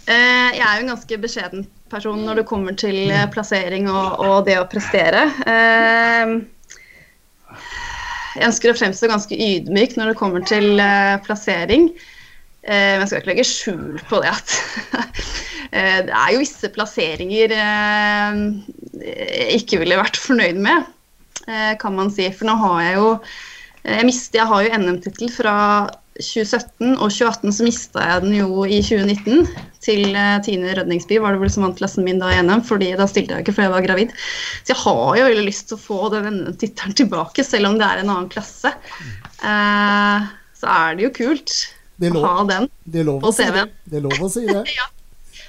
Uh, jeg er jo en ganske beskjeden person når det kommer til plassering og, og det å prestere. jeg ønsker å fremstå ganske ydmyk når det kommer til plassering. Men jeg skal ikke legge skjul på det at det er jo visse plasseringer jeg ikke ville vært fornøyd med. Eh, kan man si. For nå har jeg jo eh, jeg, mistet, jeg har jo NM-tittel fra 2017, og 2018 så mista jeg den jo i 2019. Til uh, Tine Rødningsby var det vel som vant klassen min da i NM, fordi da stilte jeg ikke fordi jeg var gravid. Så jeg har jo veldig lyst til å få den NM-tittelen tilbake, selv om det er en annen klasse. Uh, så er det jo kult å ha den det er lov å si det. Det er lov å si det. ja.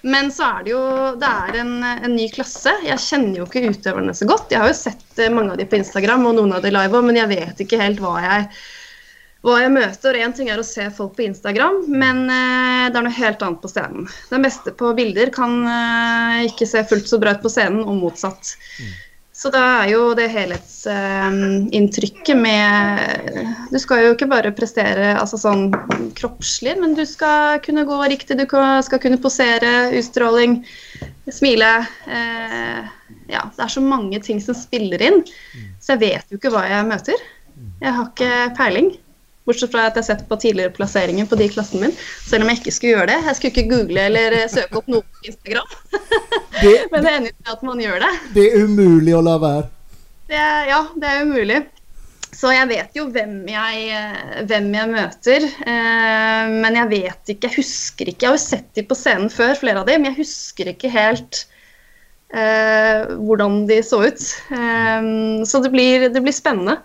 Men så er det jo det er en, en, ny klasse. Jeg kjenner jo ikke utøverne så godt. Jeg har jo sett eh, mange av de på Instagram og noen av de live òg, men jeg vet ikke helt hva jeg, hva jeg møter. Én ting er å se folk på Instagram, men eh, det er noe helt annet på scenen. Det meste på bilder kan eh, ikke se fullt så bra ut på scenen, og motsatt. Mm. Så da er jo det helhetsinntrykket med Du skal jo ikke bare prestere altså sånn kroppslig, men du skal kunne gå riktig, du skal kunne posere, utstråling, smile. Eh, ja, det er så mange ting som spiller inn, så jeg vet jo ikke hva jeg møter. Jeg har ikke peiling. Bortsett fra at jeg har sett på tidligere plasseringer på de i klassen min. Selv om jeg ikke skulle gjøre det. Jeg skulle ikke google eller eh, søke opp noe på Instagram. Det, Men det ender med at man gjør det. Det er umulig å la være. Det ja, det er umulig. Så jeg vet jo hvem jeg, eh, hvem jeg møter, eh, men jeg vet ikke, jeg husker ikke Jeg har jo sett dem på scenen før, flere av dem, men jeg husker ikke helt eh, hvordan de så ut. Eh, så det blir, det blir spennende.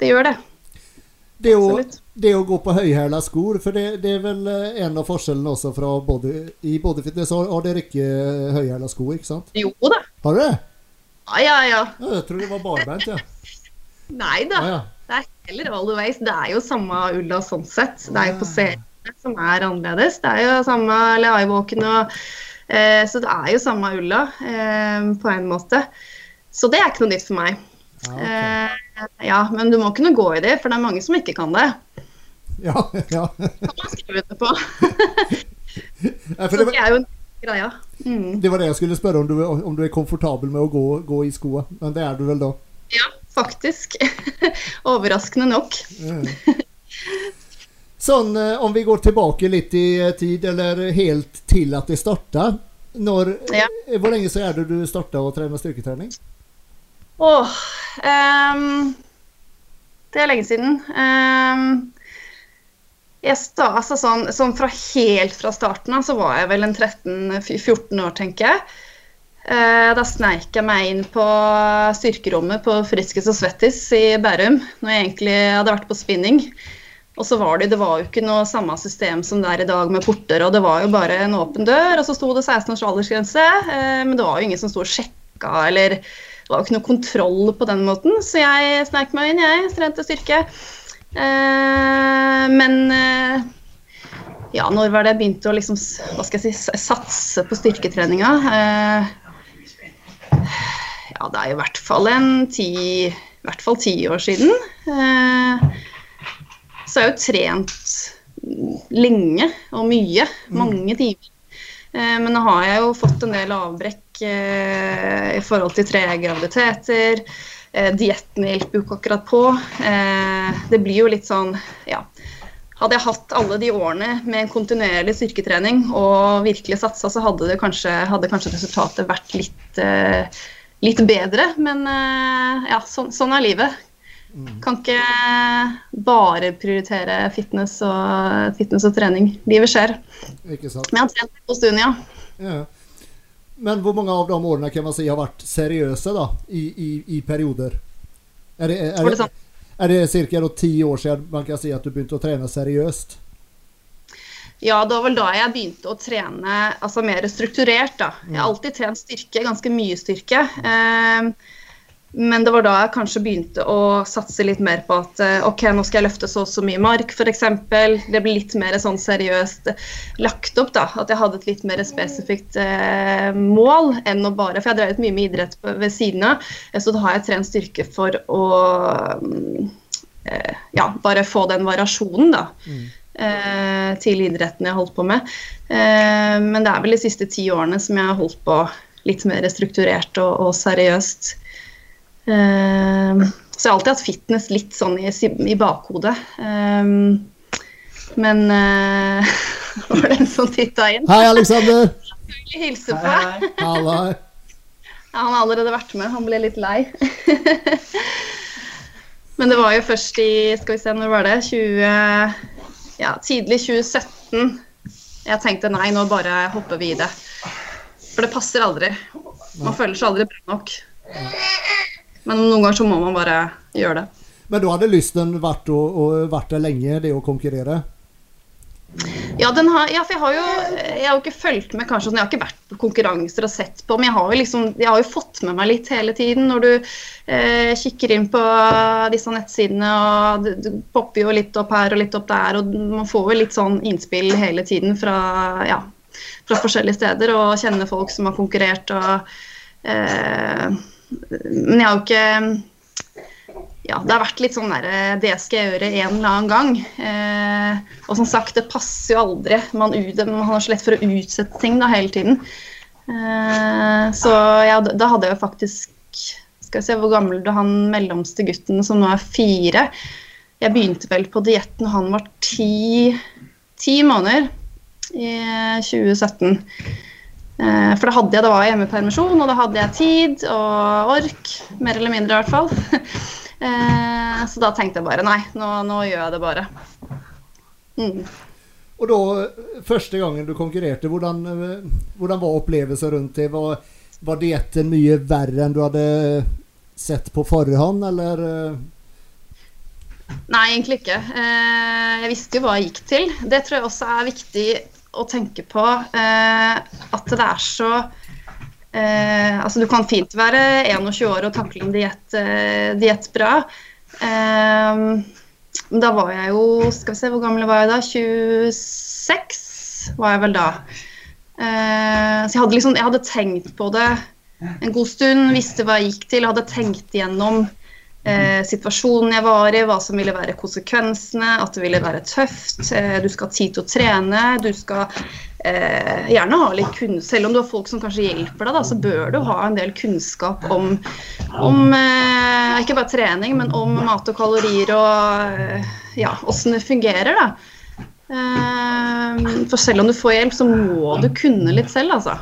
Det gjør det. Det å, det å gå på høyhæla sko, for det, det, er vel eh, en av forskjellene også fra både, I bodyfitness har, har dere ikke høyhæla sko, ikke sant? Jo da. Har dere det? Ja, ja, ja. ja jeg tror det var barbeint, ja. Nei da. Ja, ja. Det er heller all the ways. Det er jo samme ulla sånn sett. Det er jo på seriene som er annerledes. Det er jo samme livewalken og eh, Så det er jo samme ulla eh, på en måte. Så det er ikke noe nytt for meg. Ja, ok. Eh, ja, men du må kunne gå i det, for det er mange som ikke kan det. ja, ja. Kan man skrive under på. Så det, det var, er jo en greia. Mm. det var det jeg skulle spørre om du, om du er komfortabel med å gå, gå i skoa. Men det er du vel da? Ja, faktisk. Overraskende nok. Sånn, eh, om vi går tilbake litt i eh, tid, eller helt til at det starta. Når, Ja. Hvor lenge så er det du starta å trene styrketrening? Åh, um, det er lenge siden. Um, jeg sta, altså sånn, sånn fra helt fra starten av så var jeg vel en 13-14 år, tenker jeg. Eh, da sneik jeg meg inn på styrkerommet på Friskis og Svettis i Bærum, når jeg egentlig hadde vært på spinning. Og så var det, det var jo ikke noe samme system som det er i dag med porter, og det var jo bare en åpen dør, og så sto det 16 års aldersgrense, eh, men det var jo ingen som sto og sjekka, eller det var jo ikke noe kontroll på den måten, så jeg snek meg inn, jeg, trente styrke. Eh, men eh, ja, når var det jeg begynte å liksom, hva skal jeg si, satse på styrketreninga? Eh, ja, det er i hvert fall en ti, i hvert fall ti år siden. Eh, så jeg har jo trent lenge og mye, mange timer. Eh, Men nå har jeg jo fått en del avbrekk eh, i forhold til tre graviditeter. Eh, Dietten hjelper jo ikke akkurat på. Det blir jo litt sånn, ja. Hadde jeg hatt alle de årene med en kontinuerlig styrketrening og virkelig satsa, så hadde, det kanskje, hadde kanskje resultatet vært litt, litt bedre. Men ja, sånn, sånn er livet. Kan ikke bare prioritere fitness og, fitness og trening. Livet skjer. Ikke sant? Men jeg har trent på stund, ja. Ja. Men hvor mange av de årene kan man si har vært seriøse da, i, i, i perioder? Er det, er, det sånn? er det cirka da ti år siden man kan si at du begynte å trene seriøst? Ja, det var vel da jeg begynte å trene altså mer strukturert. da. Jeg har alltid trent styrke, ganske mye styrke. Eh, men det var da jeg kanskje begynte å satse litt mer på at eh, ok, nå skal jeg løfte så og så mye mark, f.eks. Det ble litt mer sånn seriøst lagt opp, da. At jeg hadde et litt mer spesifikt eh, mål enn å bare For jeg har drevet mye med idrett ved siden av, eh, så da har jeg trent styrke for å mm, eh, ja, bare få den variasjonen, da eh, til idretten jeg holdt på med. Eh, men det er vel de siste ti årene som jeg har holdt på litt mer strukturert og, og seriøst. Eh, så jeg har alltid hatt fitness litt sånn i, i bakhodet. Um, men uh, var det en som titta inn? Hei, Alexander! Vil hilse på. Hei, hei. Ja, han har allerede vært med. Han ble litt lei. Men det var jo først i Skal vi se, når var det? 20, ja, tidlig 2017. Jeg tenkte nei, nå bare hopper vi i det. For det passer aldri. Man føler seg aldri bra nok. Men noen ganger så må man bare gjøre det. Men da hadde lysten vært, å, å, vært der lenge, det å konkurrere? Ja, den har, ja, for jeg har jo jeg har jo ikke fulgt med kanskje sånn, Jeg har ikke vært på konkurranser og sett på, men jeg har jo liksom, jeg har jo fått med meg litt hele tiden. Når du eh, kikker inn på disse nettsidene, og det, det popper jo litt opp her og litt opp der, og man får jo litt sånn innspill hele tiden fra, ja, fra forskjellige steder, og kjenner folk som har konkurrert og eh, Men jeg har jo ikke ja, det har vært litt sånn der eh, Det skal jeg gjøre en eller annen gang. Eh, og som sagt, det passer jo aldri. Man, man har så lett for å utsette ting da hele tiden. Eh, så ja, da hadde jeg jo faktisk Skal vi se hvor gammel du han mellomste gutten som nå er fire. Jeg begynte vel på dietten han var ti, ti måneder i 2017. Eh, For da hadde jeg, da var jeg hjemmepermisjon, og da hadde jeg tid og ork. Mer eller mindre, i hvert fall. Eh, Så da tenkte jeg bare nei, nå, nå gjør jeg det bare. Mm. Og da, første gangen du konkurrerte, hvordan, eh, hvordan var opplevelsen rundt det? Var, var dietten mye verre enn du hadde sett på forhånd, eller? Nei, egentlig ikke. Jeg visste jo hva jeg gikk til. Det tror jeg også er viktig å tenke på. eh, At det er så eh, Altså, du kan fint være 21 år og takle en diett eh, bra. Eh, da var jeg jo Skal vi se, hvor gammel var jeg da? 26 var jeg vel da. Eh, Så jeg hadde liksom Jeg hadde tenkt på det en god stund, visste hva jeg gikk til, hadde tenkt igjennom eh, situasjonen jeg var i, hva som ville være konsekvensene, at det ville være tøft. Eh, du skal ha tid til å trene, du skal eh, gjerne ha litt kunnskap Selv om du har folk som kanskje hjelper deg, da, så bør du ha en del kunnskap om, om eh, ikke bare trening, men om mat og kalorier og eh, ja, åssen det fungerer. da. Eh, for selv om du får hjelp, så må du kunne litt selv, altså.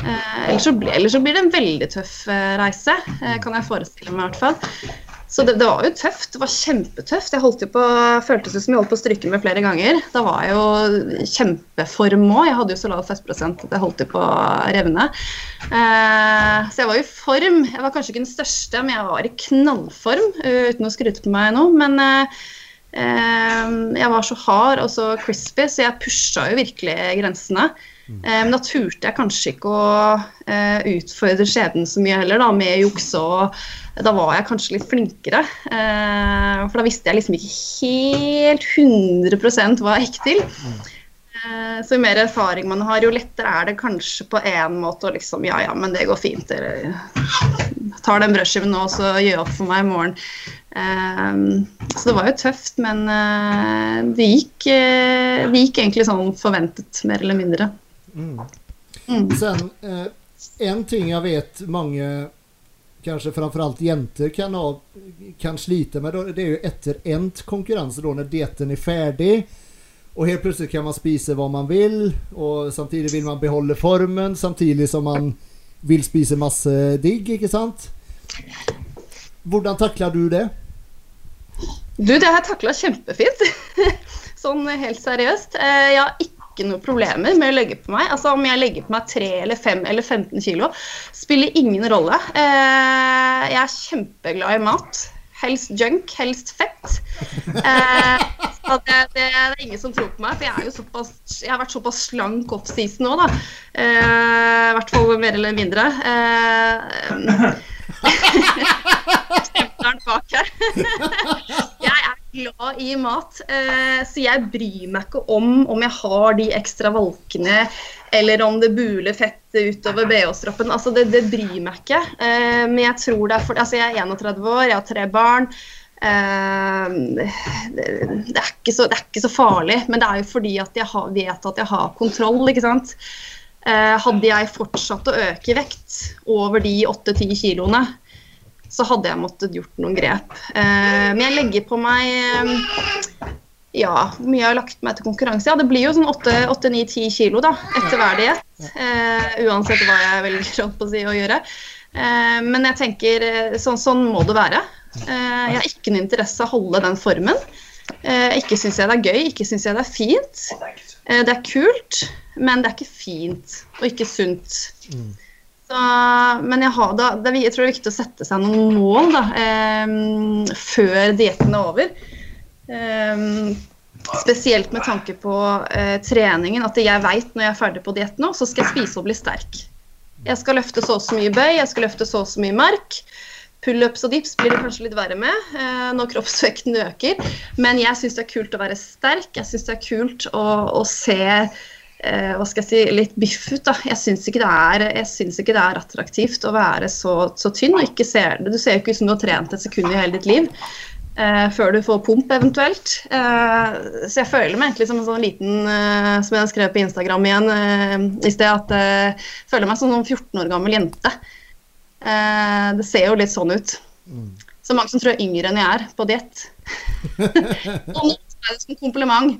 Eh, ellers, så blir, ellers, så blir, det en veldig tøff eh, reise, eh, kan jeg forestille meg i hvert fall. Så det, det, var jo tøft. Det var kjempetøft. Jeg holdt jo på, føltes som jeg holdt på å stryke med flere ganger. Da var jeg jo kjempeform òg. Jeg hadde jo så lav fettprosent at jeg holdt på å revne. Eh, så jeg var jo i form. Jeg var kanskje ikke den største, men jeg var i knallform, uten å skryte på meg nå. Men eh, jeg var så hard og så crispy, så jeg pusha jo virkelig grensene. Eh, men da turte jeg kanskje ikke å uh, utfordre skjebnen så mye heller, da, med juks og Da var jeg kanskje litt flinkere. Uh, for da visste jeg liksom ikke helt 100 hva jeg gikk til. Så jo mer erfaring man har, jo lettere er det kanskje på én måte å liksom Ja, ja, men det går fint. Eller tar den brødskiven nå, så gjør opp for meg i morgen. så det var jo tøft, men det gikk, det gikk egentlig sånn forventet, mer eller mindre. Mm. Mm. Sen, eh, en ting jeg vet mange, kanskje framfor alt jenter kan, ha, kan slite med, det er jo etter endt konkurrens da, når dieten er ferdig. Og helt plutselig kan man spise hva man vil, og samtidig vil man beholde formen samtidig som man vil spise masse digg, ikke sant? Hvordan takler du det? Du, det har jeg takla kjempefint. sånn helt seriøst. Eh, jeg har ikke ikke noe problemer med å legge på meg. Altså Om jeg legger på meg 3 eller 5 eller 15 kilo, spiller ingen rolle. Eh, jeg er kjempeglad i mat. Helst junk, helst fett. Eh, det, det, det, er ingen som tror på meg, for jeg, er jo såpass, jeg har vært såpass slank offseason nå, da. Eh, I hvert fall mer eller mindre. Eh, bak her. glad i mat, eh, så jeg bryr meg ikke om om jeg har de ekstra valkene eller om det buler fettet utover BH-stroppen. Altså, det, det, bryr meg ikke. Eh, men jeg tror det er for Altså, jeg er 31 år, jeg har tre barn. Eh, det, det, er så, det, er ikke så, farlig, men det er jo fordi at jeg vet at jeg har kontroll, ikke sant. hadde jeg fortsatt å øke vekt over de 8-10 kiloene, så hadde jeg måttet gjort noen grep. Eh, men jeg legger på meg eh, ja, hvor mye jeg har lagt meg til konkurranse. Ja, det blir jo sånn 8-9-10 kilo da, etter hver diett. Eh, uansett hva jeg velger på å, si, å gjøre. Eh, men jeg tenker eh, sånn, sånn må det være. Eh, jeg har ikke noen interesse av å holde den formen. ikke syns jeg det er gøy, ikke syns jeg det er fint. det er kult, men det er ikke fint og ikke sunt. Så, men jeg, har da, det, jeg, tror det er viktig å sette seg noen mål da, eh, før dietten er over. Eh, spesielt med tanke på eh, treningen. At jeg veit når jeg er ferdig på diett nå, så skal jeg spise og bli sterk. Jeg skal løfte så og så mye bøy, jeg skal løfte så og så mye mark. Pullups og dips blir det kanskje litt verre med eh, når kroppsvekten øker. Men jeg syns det er kult å være sterk. Jeg syns det er kult å, å se eh, hva skal jeg si, litt biff ut. da. Jeg syns ikke, ikke, det er attraktivt å være så, så tynn og ikke se det. Du ser jo ikke ut som du har trent et sekund i hele ditt liv. Eh, før du får pump, eventuelt. Eh, så jeg føler meg egentlig som en sånn liten eh, Som jeg skrev på Instagram igjen eh, i sted, at jeg eh, føler meg som en 14 sånn år gammel jente. det ser jo litt sånn ut. Mm. Så mange som tror jeg er yngre enn jeg er, på diett. nå er det som kompliment.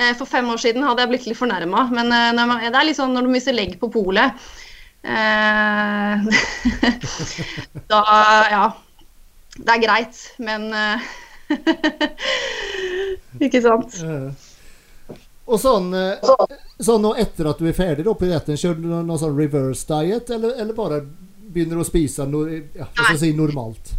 Eh, for fem år siden hadde jeg blitt litt fornærma, men eh, det er litt sånn når du mister legg på polet eh, Da Ja. Det er greit, men Ikke sant? Og sånn, sånn og etter at du er ferdig da, på dietten, kjører du noen sånn reverse diet, eller, eller bare begynner å spise no, ja, si normalt?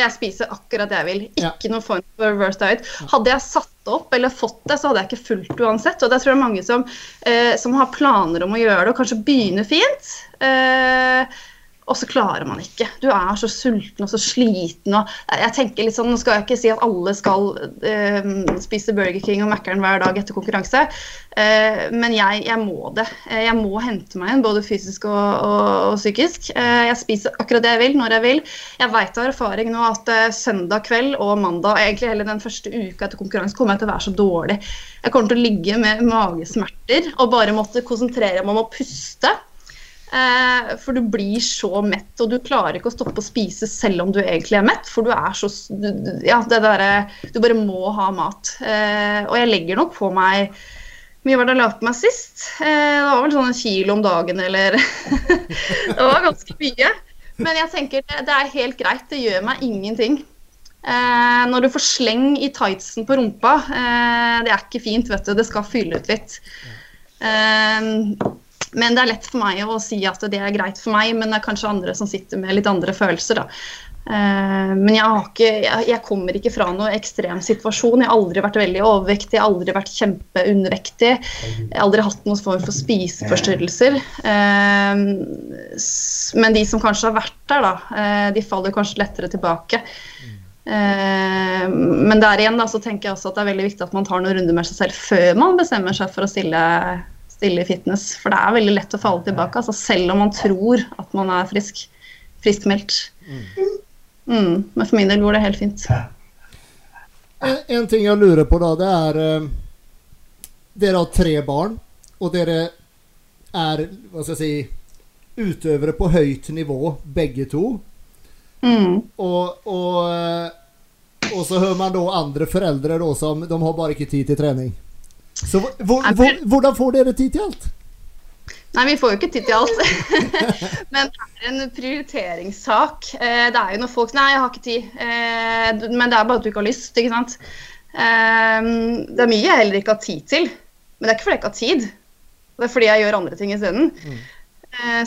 Jeg spiser akkurat det jeg vil. Ikke ja. noen form for reverse diet. Hadde jeg satt opp eller fått det, så hadde jeg ikke fulgt uansett. Og det tror jeg mange som, eh, som har planer om å gjøre det, og kanskje begynner fint. Eh, og så klarer man ikke. Du er så sulten og så sliten. og jeg tenker litt sånn, Nå skal jeg ikke si at alle skal eh, spise Burger King og Mækkern hver dag etter konkurranse, eh, men jeg, jeg, må det. Eh, jeg må hente meg inn, både fysisk og, og, og psykisk. Eh, jeg spiser akkurat det jeg vil, når jeg vil. Jeg vet av erfaring nå at eh, søndag kveld og mandag, egentlig hele den første uka etter konkurranse, kommer jeg til å være så dårlig. Jeg kommer til å ligge med magesmerter og bare måtte konsentrere meg om å puste. Eh, for du blir så mett, og du klarer ikke å stoppe å spise selv om du egentlig er mett. For du er så Ja, det derre Du bare må ha mat. Eh, og jeg legger nok på meg mye var det jeg la på meg sist? Eh, det var vel sånn en kilo om dagen, eller Det var ganske mye. Men jeg tenker det, det er helt greit. Det gjør meg ingenting. Eh, når du får sleng i tightsen på rumpa, eh, det er ikke fint, vet du. Det skal fylle ut litt. Eh, men det er lett for meg å si at det er greit for meg, men det er kanskje andre som sitter med litt andre følelser, da. Uh, men jeg, ikke, jeg, kommer ikke fra noen ekstrem situasjon. Jeg har aldri vært veldig overvektig, jeg har aldri vært kjempeundervektig. Jeg har aldri hatt noen form for spiseforstyrrelser. Uh, men de som kanskje har vært der, da, uh, de faller kanskje lettere tilbake. men der igjen da, så tenker jeg også at det er veldig viktig at man tar noen runder med seg selv før man bestemmer seg for å stille stille i fitness. For det er veldig lett å falle tilbake, altså selv om man tror at man er frisk. Friskmeldt. Mm. Mm, men for min del går det helt fint. En, en ting jeg lurer på, da, det er uh, Dere har tre barn, og dere er hva skal jeg si, utøvere på høyt nivå, begge to. Mm. Og, og, eh, og, så hører man da andre foreldre da, som de har bare ikke tid til trening. Så hvor, hvor, hvordan får dere tid til alt? Nei, vi får jo ikke tid til alt. men det er en prioriteringssak. Eh, det er jo når folk Nei, jeg har ikke tid. Eh, men det er bare at du ikke har lyst, ikke sant. Eh, det er mye jeg heller ikke har tid til. Men det er ikke fordi jeg ikke har tid. Det er fordi jeg gjør andre ting isteden. Mm.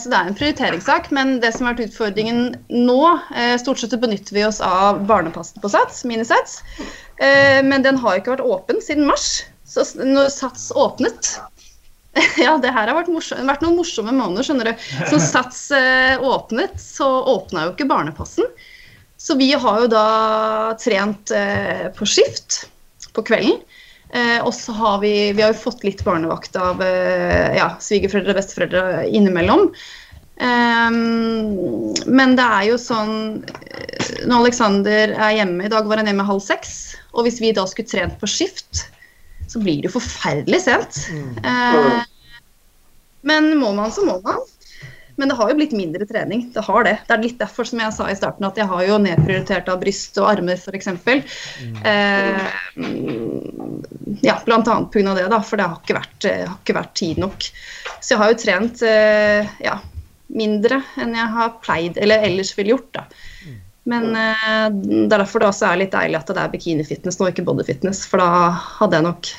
Så det er en prioriteringssak. Men det som har vært utfordringen nå Stort sett benytter vi oss av barnepassen på Sats, Minisats. Men den har ikke vært åpen siden mars. Så når Sats åpnet Ja, det her har vært, morsom, vært noen morsomme måneder, skjønner du. Så Sats eh, åpnet, så åpna jo ikke barnepassen. Så vi har jo da trent eh, på skift på kvelden. Eh, og så har vi, vi har jo fått litt barnevakt av eh, ja, svigerforeldre og besteforeldre innimellom. Um, men det er jo sånn eh, Når Alexander er hjemme I dag var han hjemme halv seks. Og hvis vi da skulle trent på skift, så blir det jo forferdelig sent. Mm. Eh, men må man, så må man. Men det har jo blitt mindre trening. Det har det. Det er litt derfor som jeg sa i starten at jeg har jo nedprioritert av bryst og armer f.eks. Mm. Eh, ja, bl.a. pga. det, da, for det har ikke, vært, eh, har ikke, vært, tid nok. Så jeg har jo trent eh, ja, mindre enn jeg har pleid, eller ellers ville gjort. da. Men eh, det er derfor det også er litt deilig at det er bikinifitness nå, ikke bodyfitness. For da hadde jeg nok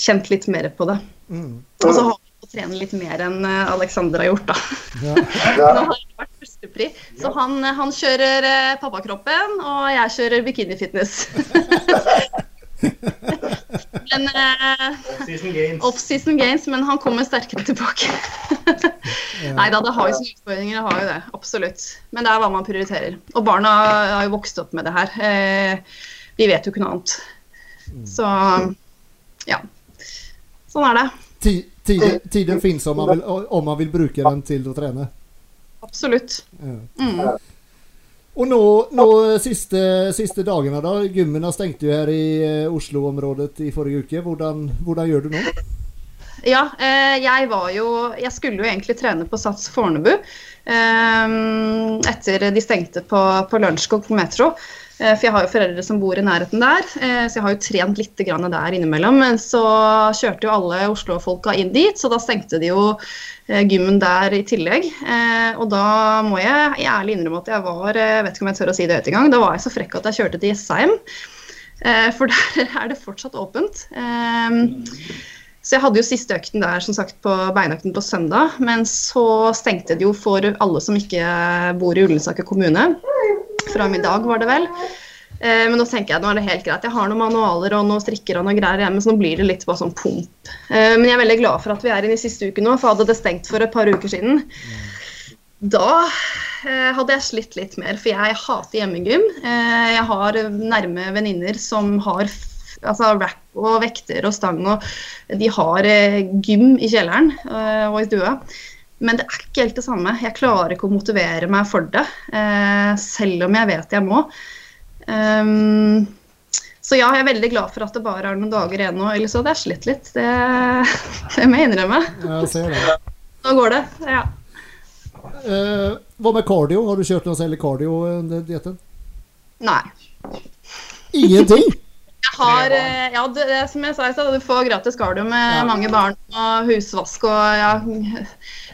kjent litt mer på det. Mm. Og så har jeg å trene litt mer enn eh, Alexander har gjort, da. Ja. nå har jeg vært førstepri. Så han, eh, han kjører eh, pappakroppen, og jeg kjører bikinifitness. Men uh, Off-season Off games. men han kommer sterkere tilbake. Nei da, det har jo sine utfordringer, det har jo det. Absolutt. Men det er hva man prioriterer. Og barna har jo vokst opp med det her. Eh, vi vet jo ikke noe annet. Så ja. Sånn er det. Tiden, tiden fins om, om, man vil bruke den til å trene? Absolutt. Ja. Mm. Og nå, nå siste, siste, dagene, da. Gymmene stengte jo her i eh, Oslo-området i forrige uke. Hvordan, hvordan, gjør du nå? Ja, eh, jeg var jo Jeg skulle jo egentlig trene på Sats Fornebu eh, etter de stengte på, på Lørenskog på Metro. Eh, for jeg har jo foreldre som bor i nærheten der, eh, så jeg har jo trent litt der innimellom. Men så kjørte jo alle Oslo-folka inn dit, så da stengte de jo eh, gymmen der i tillegg. Og da må jeg ærlig innrømme at jeg var jeg vet ikke om jeg tør å si det høyt engang, da var jeg så frekk at jeg kjørte til Jessheim. For der er det fortsatt åpent. Så jeg hadde jo siste økten der som sagt på beinøkten på søndag, men så stengte det jo for alle som ikke bor i Ullensaker kommune fra i dag, var det vel. Eh, men nå tenker jeg nå er det helt greit. Jeg har noen manualer og noen strikker og noe greier hjemme, så nå blir det litt bare sånn pump. Eh, men jeg er veldig glad for at vi er inne i siste uke nå, for hadde det stengt for et par uker siden, Da eh, hadde jeg slitt litt mer, for jeg hater hjemmegym. Jeg har nærme venninner som har altså rack og vekter og stang, og de har gym i kjelleren og i stua. Men det er ikke helt det samme. Jeg klarer ikke å motivere meg for det, eh, selv om jeg vet jeg må. Ehm, så ja, jeg er veldig glad for at det bare er noen dager igjen nå. Ellers hadde jeg slitt litt. Det, det må jeg innrømme. Jeg ser det. Nå går det. Ja. Eh, hva med cardio? Har du kjørt noe særlig cardio under dietten? Nei. Ingenting? Jeg har, eh, ja, det, det, som jeg sa i stad, du får gratis cardio med Ja. mange barn og husvask og ja,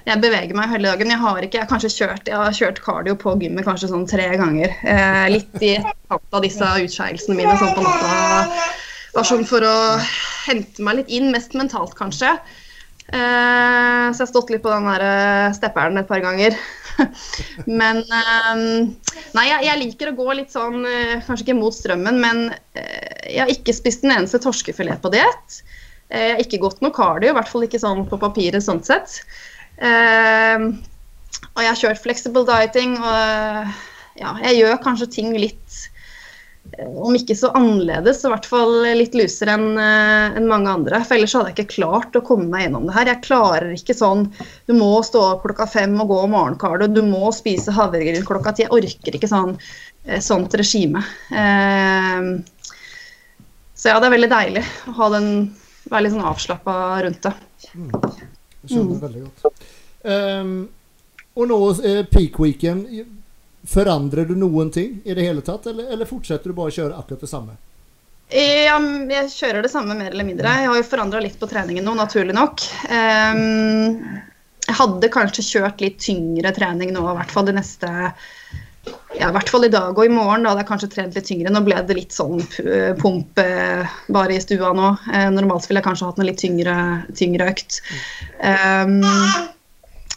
jeg beveger meg hele dagen. Jeg har ikke, jeg har kanskje kjørt, jeg har kjørt cardio på gymmet kanskje sånn tre ganger. Eh, litt i etterkant av disse utskeielsene mine sånn på natta. Bare sånn for å hente meg litt inn, mest mentalt kanskje. Eh, så jeg har stått litt på den der eh, stepperen et par ganger. men eh, Nei, jeg, jeg liker å gå litt sånn eh, Kanskje ikke mot strømmen, men eh, jeg har ikke spist en eneste torskefilet på diett. Jeg har ikke gått noe cardio, i hvert fall ikke sånn på papiret sånn sett. Eh, og jeg har kjørt flexible dieting, og eh, ja, jeg gjør kanskje ting litt eh, om ikke så annerledes, så i hvert fall litt lusere enn en mange andre. For ellers hadde jeg ikke klart å komme meg gjennom det her. Jeg klarer ikke sånn Du må stå opp klokka fem og gå morgenkardio, du må spise havregryn klokka ti. Jeg orker ikke sånn, eh, sånt regime. Eh, så ja, det er veldig deilig å ha den, være litt sånn avslappa rundt det. Jeg skjønner veldig godt. Ehm, og nå eh, peak weekend. Forandrer du noen ting i det hele tatt, eller, eller fortsetter du bare å kjøre akkurat det samme? Ja, jeg kjører det samme mer eller mindre. Jeg har jo forandra litt på treningen nå, naturlig nok. Um, jeg hadde kanskje kjørt litt tyngre trening nå, i hvert fall de neste ja, i hvert fall i dag og i morgen. Da hadde jeg kanskje trent litt tyngre. Nå ble det litt sånn pump eh, bare i stua nå. Eh, normalt ville jeg kanskje hatt en litt tyngre, tyngre økt. Ehm,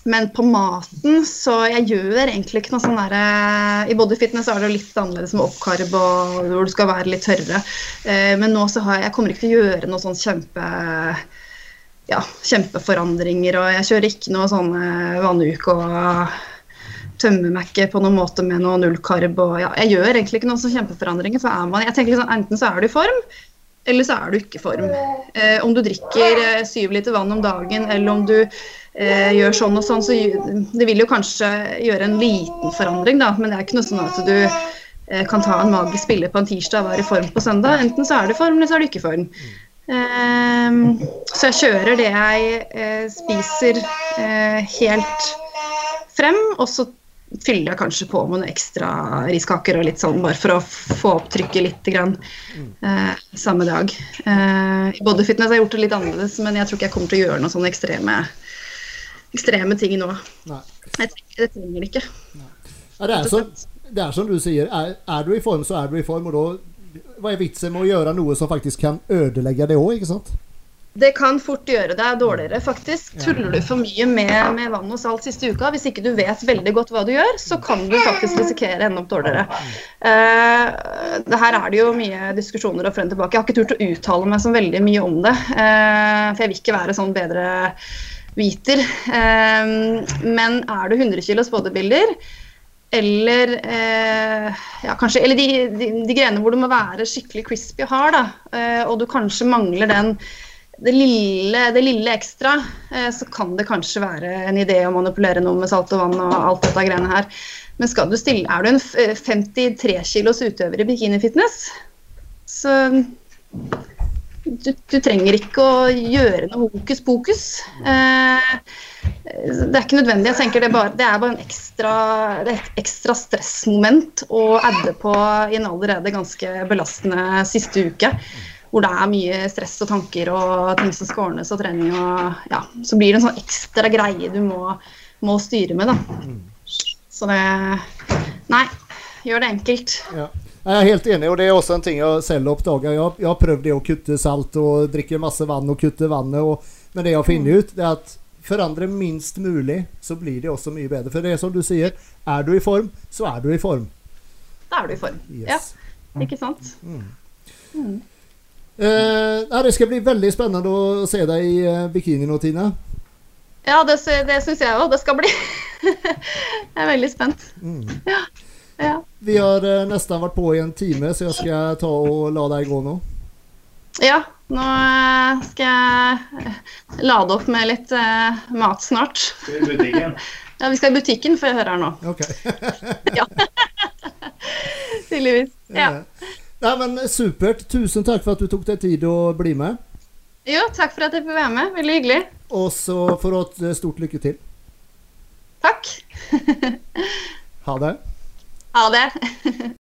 men på maten så jeg gjør egentlig ikke noe sånn derre I bodyfitness er det jo litt annerledes med oppkarb og hvor du skal være litt tørrere. Eh, men nå så har jeg, jeg kommer ikke til å gjøre noe sånn kjempe ja, kjempeforandringer. Og jeg kjører ikke noe sånn og vannuke og ikke på noen måte med noe nullkarb. Og ja, jeg gjør egentlig ikke noen sånn kjempeforandringer. For er man, jeg tenker liksom, Enten så er du i form, eller så er du ikke i form. Eh, om du drikker eh, syv liter vann om dagen, eller om du eh, gjør sånn og sånn, så det vil jo kanskje gjøre en liten forandring, da. Men det er ikke noe sånn at du eh, kan ta en magisk spiller på en tirsdag og være i form på søndag. Enten så er du i form, eller så er du ikke i form. Eh, så jeg kjører det jeg eh, spiser eh, helt frem, og så fyller jeg kanskje på med noen ekstra riskaker og litt sånn, bare for å få opp trykket litt grann, eh, samme dag. Eh, I bodyfitness har jeg gjort det litt annerledes, men jeg tror ikke jeg kommer til å gjøre noen sånne ekstreme, ekstreme ting nå. Nei. Jeg jeg trenger det ikke. Ja, det, er som, det er som du sier. Er, er du i form, så er du i form. Og da Hva er vitsen med å gjøre noe som faktisk kan ødelegge det òg, ikke sant? Det kan fort gjøre deg dårligere, faktisk. Tuller du for mye med, med vann og salt siste uka, hvis ikke du vet veldig godt hva du gjør, så kan du faktisk risikere å ende opp dårligere. Uh, det her er det jo mye diskusjoner og frem tilbake. Jeg har ikke turt å uttale meg så veldig mye om det, Uh, for jeg vil ikke være sånn bedre viter. Eh, men er du 100 kilos bodybuilder, eller eh, ja, kanskje, eller de, de, de greiene hvor du må være skikkelig crispy og hard, da, eh, og du kanskje mangler den det lille, det lille ekstra, eh, så kan det kanskje være en idé å manipulere noe med salt og vann og alt dette greiene her. Men skal du stille, er du en eh, 53 kilos utøver i bikinifitness, så du, du trenger ikke å gjøre noe hokus pokus. Eh, det er ikke nødvendig. jeg tenker Det, bare, det er bare en ekstra, det er et ekstra stressmoment å adde på i en allerede ganske belastende siste uke. Hvor det er mye stress og tanker og ting som skal ordnes og trening. og ja, Så blir det en sånn ekstra greie du må, må styre med. da. Så det Nei, gjør det enkelt. Ja. Jeg er helt enig, og det er også en ting jeg selv oppdager. Jeg, har prøvd det å kutte salt og drikke masse vann og kutte vannet, og, men det jeg har funnet ut, det er at forandre minst mulig, så blir det også mye bedre. For det er som du sier, er du i form, så er du i form. Da er du i form. Yes. Ja, ikke sant? Eh, det skal bli veldig spennende å se deg i eh, bikini nå, Tina. Ja, det, sy- det syns jeg òg. Det skal bli jeg er veldig spent. Mm. Ja. Ja. Vi har eh, nesten vært på i en time, så jeg skal ta og la deg gå nå. Ja, nå eh, skal jeg lade opp med litt eh, mat snart. Skal vi i butikken? Ja, vi skal i butikken, får jeg høre her nå. Ok. Ja. Tydeligvis. Ja. Nei, men Supert. Tusen takk for at du tok deg tid å bli med. Jo, takk for at jeg fikk være med. Veldig hyggelig. Og så får du ha et stort lykke til. Takk. Ha det. Ha det.